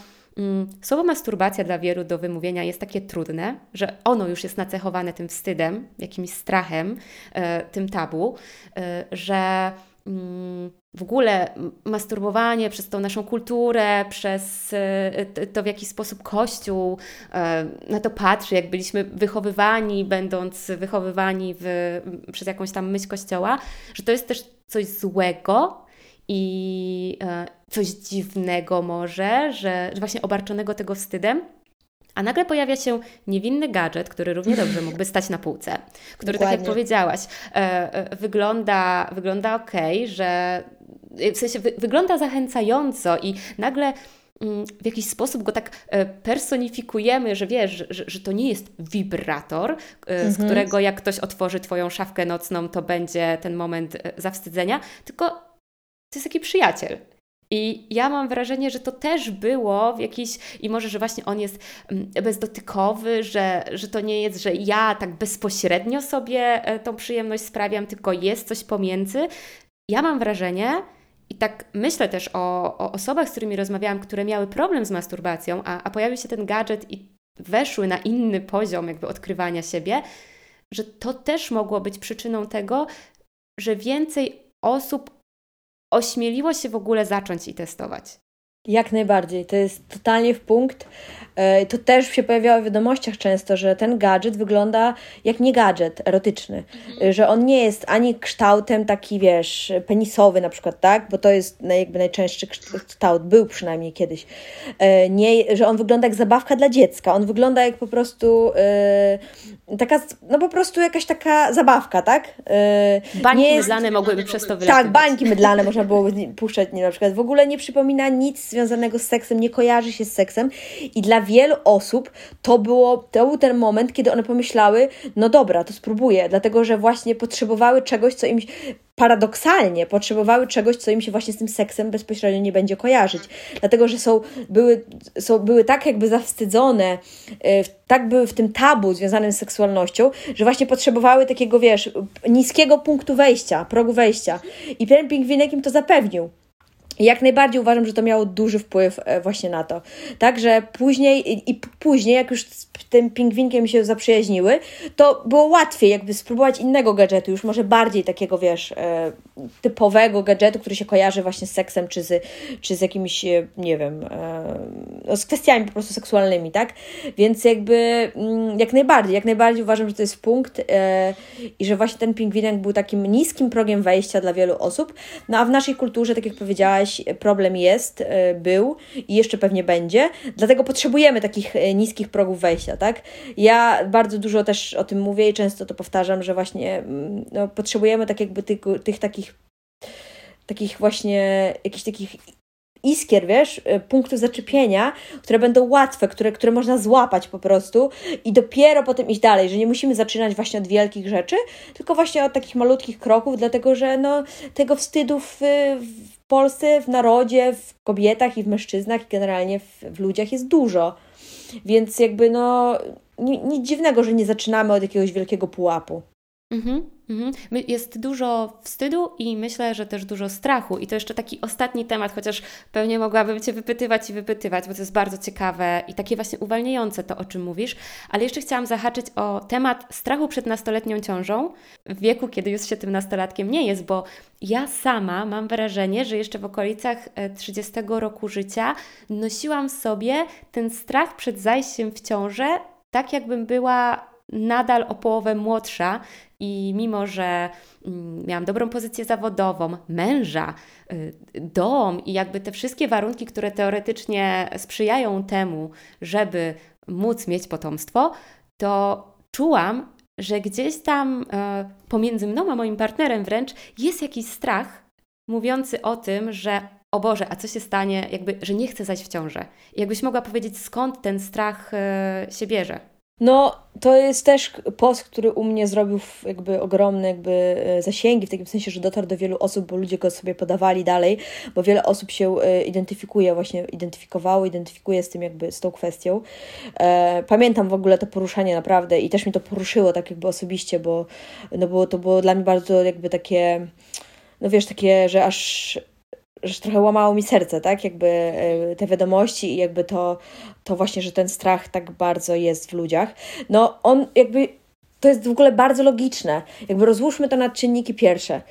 słowo masturbacja dla wielu do wymówienia jest takie trudne, że ono już jest nacechowane tym wstydem, jakimś strachem, e, tym tabu, e, że mm, w ogóle masturbowanie przez tą naszą kulturę, przez e, to, w jaki sposób Kościół na to patrzy, jak byliśmy wychowywani, będąc wychowywani w, przez jakąś tam myśl Kościoła, że to jest też coś złego, i e, coś dziwnego może, że, że właśnie obarczonego tego wstydem. A nagle pojawia się niewinny gadżet, który równie dobrze mógłby stać na półce, który, Dokładnie. tak jak powiedziałaś, e, e, wygląda, wygląda ok, że w sensie wy, wygląda zachęcająco i nagle mm, w jakiś sposób go tak personifikujemy, że wiesz, że, że to nie jest wibrator, z mhm. którego jak ktoś otworzy Twoją szafkę nocną, to będzie ten moment zawstydzenia, tylko to jest taki przyjaciel. I ja mam wrażenie, że to też było w jakiś, i może, że właśnie on jest mm, bezdotykowy, że, że to nie jest, że ja tak bezpośrednio sobie e, tą przyjemność sprawiam, tylko jest coś pomiędzy. Ja mam wrażenie, i tak myślę też o, o osobach, z którymi rozmawiałam, które miały problem z masturbacją, a, a pojawił się ten gadżet i weszły na inny poziom jakby odkrywania siebie, że to też mogło być przyczyną tego, że więcej osób ośmieliło się w ogóle zacząć i testować? Jak najbardziej. To jest totalnie w punkt. E, to też się pojawiało w wiadomościach często, że ten gadżet wygląda jak nie gadżet erotyczny. Mhm. Że on nie jest ani kształtem taki, wiesz, penisowy na przykład, tak? Bo to jest jakby najczęstszy kształt, był przynajmniej kiedyś. E, nie, że on wygląda jak zabawka dla dziecka. On wygląda jak po prostu e, taka, no po prostu jakaś taka zabawka, tak? Bańki jest... mydlane mogłyby przez to wylatywać. Tak, bańki mydlane można było puszczać, nie, na przykład. W ogóle nie przypomina nic związanego z seksem, nie kojarzy się z seksem i dla wielu osób to, było, to był ten moment, kiedy one pomyślały, no dobra, to spróbuję, dlatego że właśnie potrzebowały czegoś, co im paradoksalnie potrzebowały czegoś, co im się właśnie z tym seksem bezpośrednio nie będzie kojarzyć. Dlatego, że są, były, są, były tak jakby zawstydzone, e, tak były w tym tabu związanym z seksualnością, że właśnie potrzebowały takiego, wiesz, niskiego punktu wejścia, progu wejścia. I ten pingwinek im to zapewnił. Jak najbardziej uważam, że to miało duży wpływ e, właśnie na to. Także później i, później, jak już z tym pingwinkiem się zaprzyjaźniły, to było łatwiej jakby spróbować innego gadżetu, już może bardziej takiego, wiesz, e, typowego gadżetu, który się kojarzy właśnie z seksem, czy z, czy z jakimiś, e, nie wiem, no, z kwestiami po prostu seksualnymi, tak? Więc jakby mm, jak najbardziej, jak najbardziej uważam, że to jest punkt i że właśnie ten pingwinek był takim niskim progiem wejścia dla wielu osób, no a w naszej kulturze, tak jak powiedziałaś, problem jest, e, był i jeszcze pewnie będzie, dlatego potrzebujemy takich e, niskich progów wejścia, tak? Ja bardzo dużo też o tym mówię i często to powtarzam, że właśnie mm, no, potrzebujemy tak jakby tych, tych takich takich właśnie jakichś takich iskier, wiesz, e, punktów zaczepienia, które będą łatwe, które, które można złapać po prostu i dopiero potem iść dalej, że nie musimy zaczynać właśnie od wielkich rzeczy, tylko właśnie od takich malutkich kroków, dlatego że no, tego wstydu w, w Polsce, w narodzie, w kobietach i w mężczyznach i generalnie w, w ludziach jest dużo. Więc jakby no nic dziwnego, że nie zaczynamy od jakiegoś wielkiego pułapu. Mhm. Mhm. Jest dużo wstydu i myślę, że też dużo strachu. I to jeszcze taki ostatni temat, chociaż pewnie mogłabym Cię wypytywać i wypytywać, bo to jest bardzo ciekawe i takie właśnie uwalniające to, o czym mówisz. Ale jeszcze chciałam zahaczyć o temat strachu przed nastoletnią ciążą w wieku, kiedy już się tym nastolatkiem nie jest, bo ja sama mam wrażenie, że jeszcze w okolicach 30 e, roku życia nosiłam sobie ten strach przed zajściem w ciążę, tak jakbym była nadal o połowę młodsza i mimo, że mm, miałam dobrą pozycję zawodową, męża, y, dom i jakby te wszystkie warunki, które teoretycznie sprzyjają temu, żeby móc mieć potomstwo, to czułam, że gdzieś tam e, pomiędzy mną a moim partnerem wręcz jest jakiś strach mówiący o tym, że o Boże, a co się stanie, jakby, że nie chcę zajść w ciążę. jakbyś mogła powiedzieć, skąd ten strach e, się bierze? No, to jest też post, który u mnie zrobił jakby ogromne jakby e, zasięgi, w takim sensie, że dotarł do wielu osób, bo ludzie go sobie podawali dalej, bo wiele osób się e, identyfikuje, właśnie identyfikowało, identyfikuje z tym jakby, z tą kwestią. E, pamiętam w ogóle to poruszanie naprawdę i też mi to poruszyło tak jakby osobiście, bo no było, to było dla mnie bardzo jakby takie, no wiesz, takie, że aż że trochę łamało mi serce, tak? Jakby e, te wiadomości i jakby to, to właśnie, że ten strach tak bardzo jest w ludziach. No on jakby, to jest w ogóle bardzo logiczne. Jakby rozłóżmy to na czynniki pierwsze.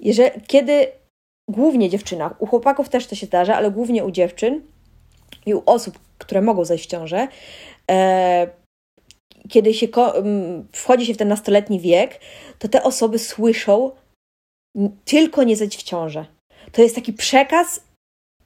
Jeżeli, kiedy głównie dziewczynach, u chłopaków też to się zdarza, ale głównie u dziewczyn i u osób, które mogą zajść w ciążę, e, kiedy się wchodzi się w ten nastoletni wiek, to te osoby słyszą tylko nie zajść w ciążę to jest taki przekaz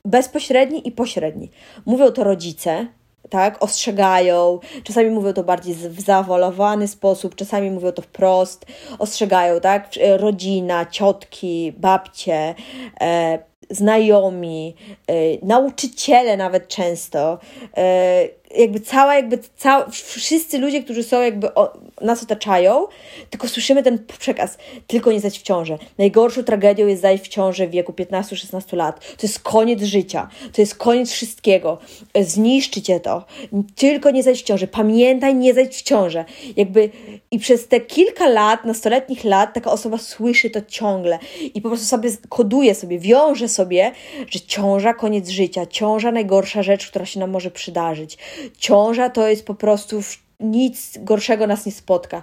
bezpośredni i pośredni. Mówią to rodzice, tak, ostrzegają, czasami mówią to bardziej w zawolowany sposób, czasami mówią to wprost, ostrzegają, tak, rodzina, ciotki, babcie, e, znajomi, e, nauczyciele nawet często, e, jakby cała, jakby cała, wszyscy ludzie, którzy są jakby o, nas otaczają, tylko słyszymy ten przekaz, tylko nie zajść w ciążę. Najgorszą tragedią jest zajść w ciążę w wieku 15-16 lat. To jest koniec życia, to jest koniec wszystkiego. Zniszczy cię to. Tylko nie zajść w ciążę. Pamiętaj, nie zajść w ciążę. Jakby i przez te kilka lat, nastoletnich lat, taka osoba słyszy to ciągle i po prostu sobie koduje sobie, wiąże sobie, że ciąża koniec życia, ciąża najgorsza rzecz, która się nam może przydarzyć ciąża to jest po prostu nic gorszego nas nie spotka.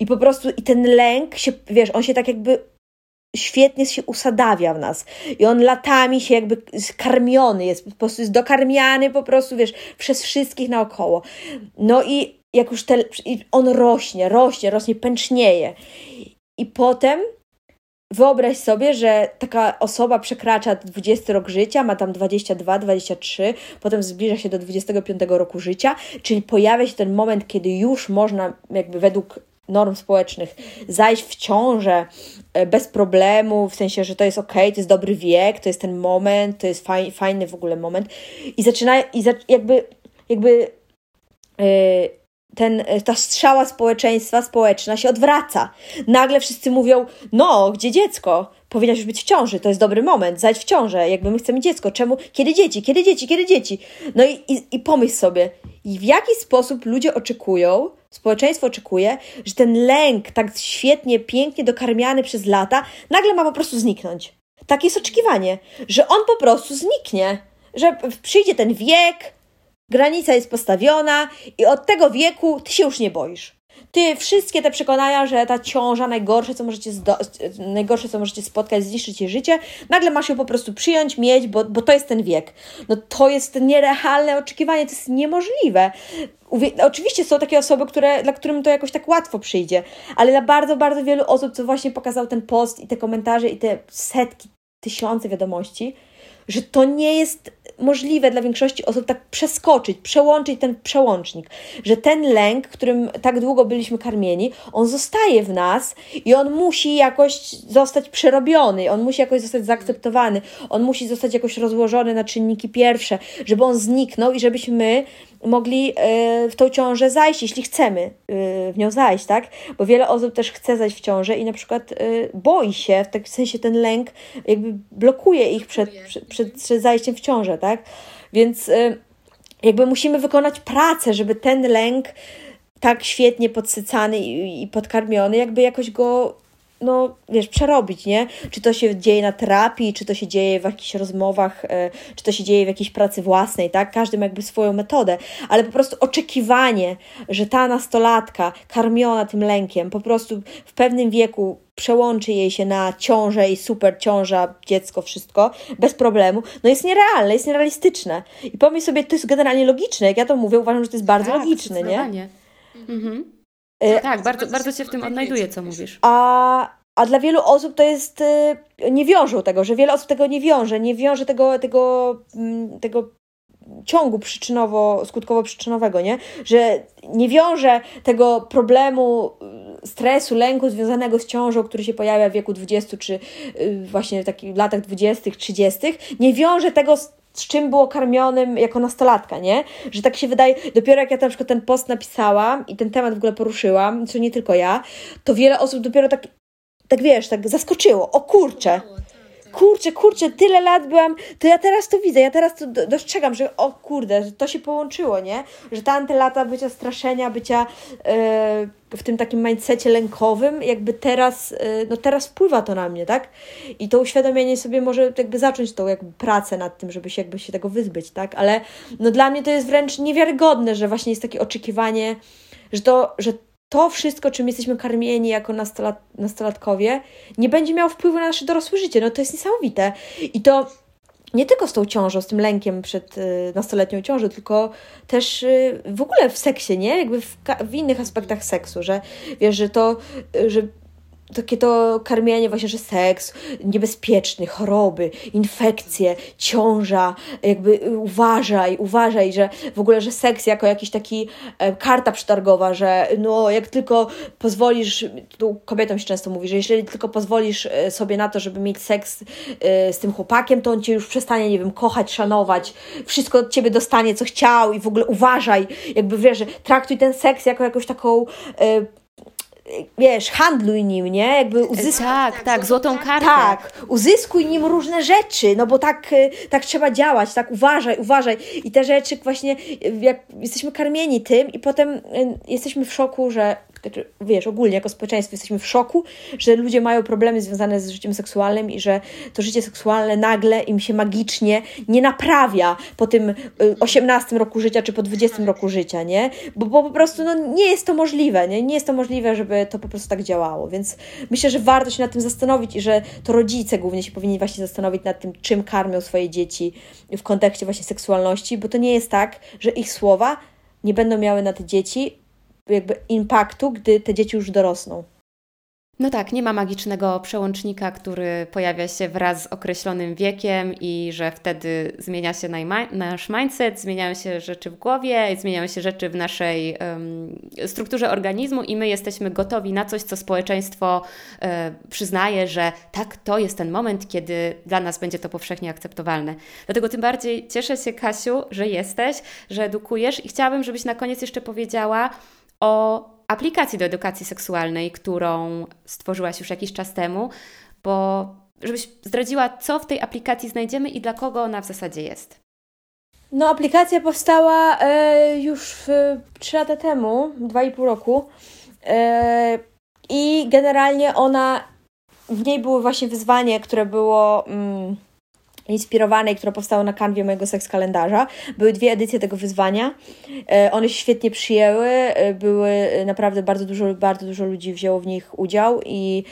I po prostu i ten lęk się, wiesz, on się tak jakby świetnie się usadawia w nas. I on latami się jakby karmiony jest, po prostu jest dokarmiany po prostu, wiesz, przez wszystkich naokoło. No i jak już te, on rośnie, rośnie, rośnie, pęcznieje. I potem Wyobraź sobie, że taka osoba przekracza 20 rok życia, ma tam 22, 23, potem zbliża się do 25 roku życia, czyli pojawia się ten moment, kiedy już można, jakby według norm społecznych, zajść w ciążę e, bez problemu, w sensie, że to jest ok, to jest dobry wiek, to jest ten moment, to jest faj, fajny w ogóle moment. I zaczyna, i za, jakby, jakby yy, ten, ta strzała społeczeństwa, społeczna się odwraca. Nagle wszyscy mówią, no, gdzie dziecko? Powinnaś już być w ciąży, to jest dobry moment, zajdź w ciążę, jakby my chcemy dziecko, czemu, kiedy dzieci, kiedy dzieci, kiedy dzieci? No i, i, i pomyśl sobie, w jaki sposób ludzie oczekują, społeczeństwo oczekuje, że ten lęk, tak świetnie, pięknie dokarmiany przez lata, nagle ma po prostu zniknąć. Takie jest oczekiwanie, że on po prostu zniknie, że przyjdzie ten wiek, granica jest postawiona i od tego wieku ty się już nie boisz. Ty wszystkie te przekonania, że ta ciąża najgorsze, co możecie, najgorsze, co możecie spotkać, zniszczyć jej życie, nagle masz ją po prostu przyjąć, mieć, bo, bo to jest ten wiek. No to jest nierealne oczekiwanie, to jest niemożliwe. Oczywiście są takie osoby, które, dla którym to jakoś tak łatwo przyjdzie, ale dla bardzo, bardzo wielu osób, co właśnie pokazał ten post i te komentarze i te setki, tysiące wiadomości, że to nie jest możliwe dla większości osób tak przeskoczyć, przełączyć ten przełącznik, że ten lęk, którym tak długo byliśmy karmieni, on zostaje w nas i on musi jakoś zostać przerobiony, on musi jakoś zostać zaakceptowany, on musi zostać jakoś rozłożony na czynniki pierwsze, żeby on zniknął i żebyśmy mogli e, w tą ciążę zajść, jeśli chcemy e, w nią zajść, tak? Bo wiele osób też chce zajść w ciążę i na przykład e, boi się, w takim sensie ten lęk jakby blokuje ich przed, przed, przed, przed zajściem w ciążę, tak? Więc jakby musimy wykonać pracę, żeby ten lęk tak świetnie podsycany i podkarmiony, jakby jakoś go no wiesz, przerobić, nie? Czy to się dzieje na terapii, czy to się dzieje w jakichś rozmowach, e, czy to się dzieje w jakiejś pracy własnej, tak? Każdy ma jakby swoją metodę, ale po prostu oczekiwanie, że ta nastolatka karmiona tym lękiem po prostu w pewnym wieku przełączy jej się na ciążę i super ciąża, dziecko, wszystko, bez problemu, no jest nierealne, jest nierealistyczne. I pomyśl sobie, to jest generalnie logiczne, jak ja to mówię, uważam, że to jest bardzo tak, logiczne, nie? Mhm. E, tak, bardzo, bardzo się w tym odnajduję, co mówisz. A, a dla wielu osób to jest, e, nie wiążą tego, że wiele osób tego nie wiąże, nie wiąże tego, tego, mm, tego ciągu przyczynowo-skutkowo-przyczynowego, nie? Że nie wiąże tego problemu e, stresu, lęku związanego z ciążą, który się pojawia w wieku 20 czy właśnie w takich latach 20., 30., nie wiąże tego z z czym było karmionym jako nastolatka, nie? Że tak się wydaje, dopiero jak ja na przykład ten post napisałam i ten temat w ogóle poruszyłam, co nie tylko ja, to wiele osób dopiero tak, tak wiesz, tak zaskoczyło. O kurczę, kurczę, kurczę, tyle lat byłam, to ja teraz to widzę, ja teraz to dostrzegam, że o kurde, że to się połączyło, nie? Że tamte lata bycia straszenia, bycia yy, w tym takim mindsetie lękowym, jakby teraz, yy, no teraz wpływa to na mnie, tak? I to uświadomienie sobie może jakby zacząć tą jakby pracę nad tym, żeby się jakby się tego wyzbyć, tak? Ale no dla mnie to jest wręcz niewiarygodne, że właśnie jest takie oczekiwanie, że to, że to wszystko, czym jesteśmy karmieni jako nastolat nastolatkowie, nie będzie miało wpływu na nasze dorosłe życie. No to jest niesamowite. I to nie tylko z tą ciążą, z tym lękiem przed y, nastoletnią ciążą, tylko też y, w ogóle w seksie, nie? Jakby w, w, innych aspektach seksu, że wiesz, że to, y, że takie to karmienie właśnie, że seks niebezpieczny, choroby, infekcje, ciąża, jakby uważaj, uważaj, że w ogóle, że seks jako jakiś taki e, karta przetargowa, że no jak tylko pozwolisz, tu kobietom się często mówi, że jeśli tylko pozwolisz e, sobie na to, żeby mieć seks e, z tym chłopakiem, to on cię już przestanie, nie wiem, kochać, szanować, wszystko od ciebie dostanie, co chciał i w ogóle uważaj, jakby wiesz, że traktuj ten seks jako jakąś taką wiesz, handluj nim, nie? Jakby uzyskuj... Tak, tak, złotą kartę. Tak, uzyskuj nim różne rzeczy, no bo tak, y, tak trzeba działać, tak uważaj, uważaj. I te rzeczy właśnie, jak jesteśmy karmieni tym i potem y, jesteśmy w szoku, że wiesz, ogólnie jako społeczeństwo jesteśmy w szoku, że ludzie mają problemy związane z życiem seksualnym i że to życie seksualne nagle im się magicznie nie naprawia po tym 18 y, roku życia czy po 20 roku życia, nie? Bo, bo po prostu no, nie jest to możliwe, nie? Nie jest to możliwe, żeby to po prostu tak działało, więc myślę, że warto się nad tym zastanowić i że to rodzice głównie się powinni właśnie zastanowić nad tym, czym karmią swoje dzieci w kontekście właśnie seksualności, bo to nie jest tak, że ich słowa nie będą miały na te dzieci jakby impaktu, gdy te dzieci już dorosną. No tak, nie ma magicznego przełącznika, który pojawia się wraz z określonym wiekiem i że wtedy zmienia się nasz mindset, zmieniają się rzeczy w głowie, zmieniają się rzeczy w naszej um, strukturze organizmu i my jesteśmy gotowi na coś, co społeczeństwo um, przyznaje, że tak, to jest ten moment, kiedy dla nas będzie to powszechnie akceptowalne. Dlatego tym bardziej cieszę się, Kasiu, że jesteś, że edukujesz i chciałabym, żebyś na koniec jeszcze powiedziała o aplikacji do edukacji seksualnej, którą stworzyłaś już jakiś czas temu, bo żebyś zdradziła, co w tej aplikacji znajdziemy i dla kogo ona w zasadzie jest. No, aplikacja powstała e, już w, 3 lata temu, 2,5 roku. E, I generalnie ona, w niej było właśnie wyzwanie, które było. Mm, inspirowanej, która powstała na kanwie mojego seks kalendarza. Były dwie edycje tego wyzwania. E, one się świetnie przyjęły. E, były e, naprawdę bardzo dużo, bardzo dużo ludzi wzięło w nich udział i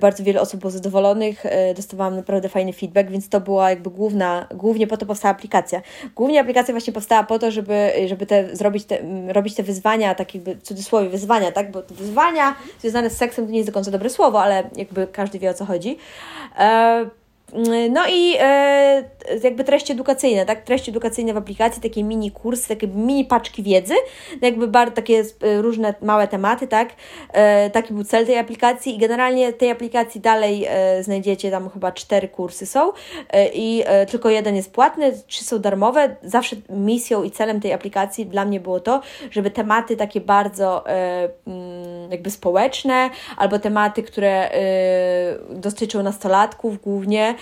bardzo wiele osób było zadowolonych. Dostawałam naprawdę fajny feedback, więc to była jakby główna, głównie po to powstała aplikacja. Głównie aplikacja właśnie powstała po to, żeby, żeby te, zrobić te, robić te wyzwania, tak jakby cudzysłowie wyzwania, tak? Bo wyzwania związane z seksem to nie jest do końca dobre słowo, ale jakby każdy wie o co chodzi. No i e, jakby treści edukacyjne, tak? Treści edukacyjne w aplikacji, takie mini kursy, takie mini paczki wiedzy, jakby bardzo takie e, różne małe tematy, tak? E, taki był cel tej aplikacji i generalnie tej aplikacji dalej e, znajdziecie, tam chyba cztery kursy są e, i e, tylko jeden jest płatny, trzy są darmowe. Zawsze misją i celem tej aplikacji dla mnie było to, żeby tematy takie bardzo mm, jakby społeczne albo tematy, które dotyczą nastolatków głównie,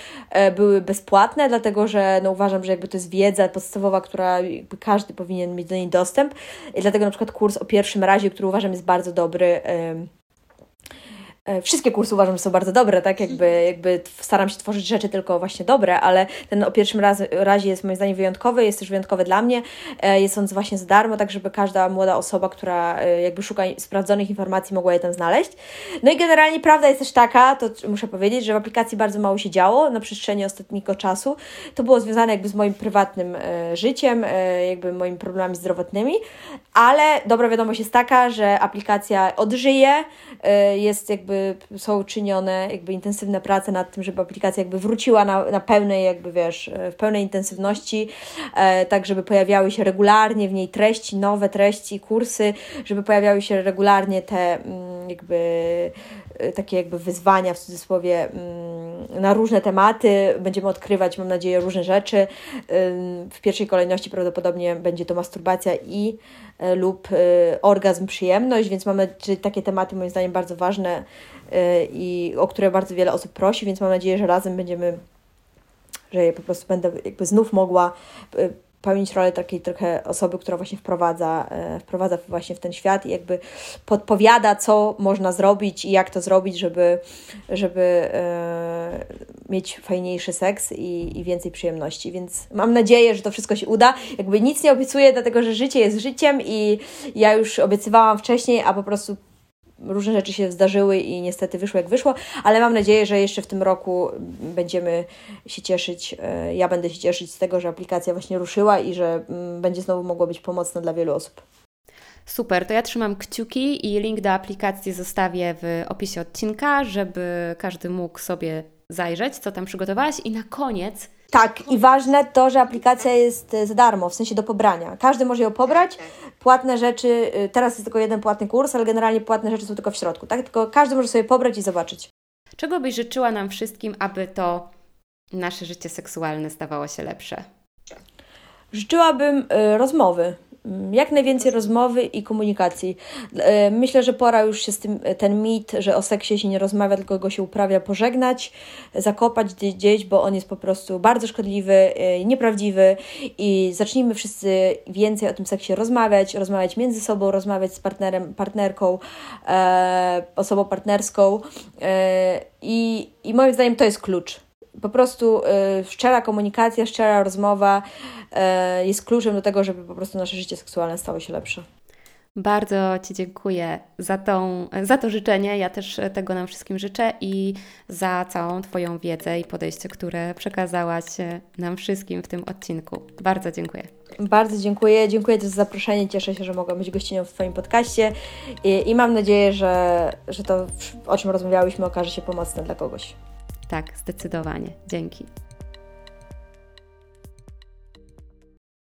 były bezpłatne, dlatego że no, uważam, że jakby to jest wiedza podstawowa, która każdy powinien mieć do niej dostęp. I dlatego na przykład kurs o pierwszym razie, który uważam jest bardzo dobry, E, wszystkie kursy uważam, że są bardzo dobre, tak? Jakby, jakby staram się tworzyć rzeczy tylko właśnie dobre, ale ten o pierwszym raz, razie jest moim zdaniem wyjątkowy, jest też wyjątkowy dla mnie. E, jest on właśnie za darmo, tak żeby każda młoda osoba, która e, jakby szuka sprawdzonych informacji, mogła je tam znaleźć. No i generalnie prawda jest też taka, to muszę powiedzieć, że w aplikacji bardzo mało się działo na przestrzeni ostatniego czasu. To było związane jakby z moim prywatnym życiem, jakby moimi problemami zdrowotnymi, ale dobra wiadomość jest taka, że aplikacja odżyje, jest jakby jakby są czynione jakby intensywne prace nad tym, żeby aplikacja jakby wróciła na, na pełnej jakby wiesz, e, w pełnej intensywności, e, tak żeby pojawiały się regularnie w niej treści, nowe treści, kursy, żeby pojawiały się regularnie te mm, jakby e, takie jakby wyzwania w cudzysłowie mm, na różne tematy. Będziemy odkrywać, mam nadzieję, różne rzeczy. W pierwszej kolejności prawdopodobnie będzie to masturbacja i lub e, orgazm, przyjemność, więc mamy czyli takie tematy moim zdaniem bardzo ważne e, i o które bardzo wiele osób prosi, więc mam nadzieję, że razem będziemy, że po prostu będę jakby znów mogła pełnić rolę takiej trochę osoby, która właśnie wprowadza, e, wprowadza właśnie w ten świat i jakby podpowiada, co można zrobić i jak to zrobić, żeby, żeby e, mieć fajniejszy seks i, i więcej przyjemności. Więc mam nadzieję, że to wszystko się uda. Jakby nic nie obiecuję, dlatego że życie jest życiem i ja już obiecywałam wcześniej, a po prostu różne rzeczy się zdarzyły i niestety wyszło jak wyszło, ale mam nadzieję, że jeszcze w tym roku będziemy się cieszyć, e, ja będę się cieszyć z tego, że aplikacja właśnie ruszyła i że mm, będzie znowu mogła być pomocna dla wielu osób. Super, to ja trzymam kciuki i link do aplikacji zostawię w opisie odcinka, żeby każdy mógł sobie zajrzeć, co tam przygotowałaś. I na koniec tak, i ważne to, że aplikacja jest e, za darmo, w sensie do pobrania. Każdy może ją pobrać. Płatne rzeczy, e, teraz jest tylko jeden płatny kurs, ale generalnie płatne rzeczy są tylko w środku, tak? Tylko każdy może sobie pobrać i zobaczyć. Czego byś życzyła nam wszystkim, aby to nasze życie seksualne stawało się lepsze? Życzyłabym y, rozmowy, jak najwięcej rozmowy i komunikacji. E, myślę, że pora już się z tym, e, ten mit, że o seksie się nie rozmawia, tylko go się uprawia, pożegnać, zakopać gdzieś, bo on jest po prostu bardzo szkodliwy, e, nieprawdziwy i zacznijmy wszyscy więcej o tym seksie rozmawiać, rozmawiać między sobą, rozmawiać z partnerem, partnerką, osobą partnerską i, i moim zdaniem to jest klucz po prostu y, szczera komunikacja, szczera rozmowa y, jest kluczem do tego, żeby po prostu nasze życie seksualne stało się lepsze. Bardzo Ci dziękuję za, tą, za to życzenie. Ja też tego nam wszystkim życzę i za całą Twoją wiedzę i podejście, które przekazałaś nam wszystkim w tym odcinku. Bardzo dziękuję. Bardzo dziękuję. Dziękuję też za zaproszenie. Cieszę się, że mogłam być gościnią w Twoim podcaście i, i mam nadzieję, że, że to, o czym rozmawiałyśmy, okaże się pomocne dla kogoś. Tak, zdecydowanie. Dzięki.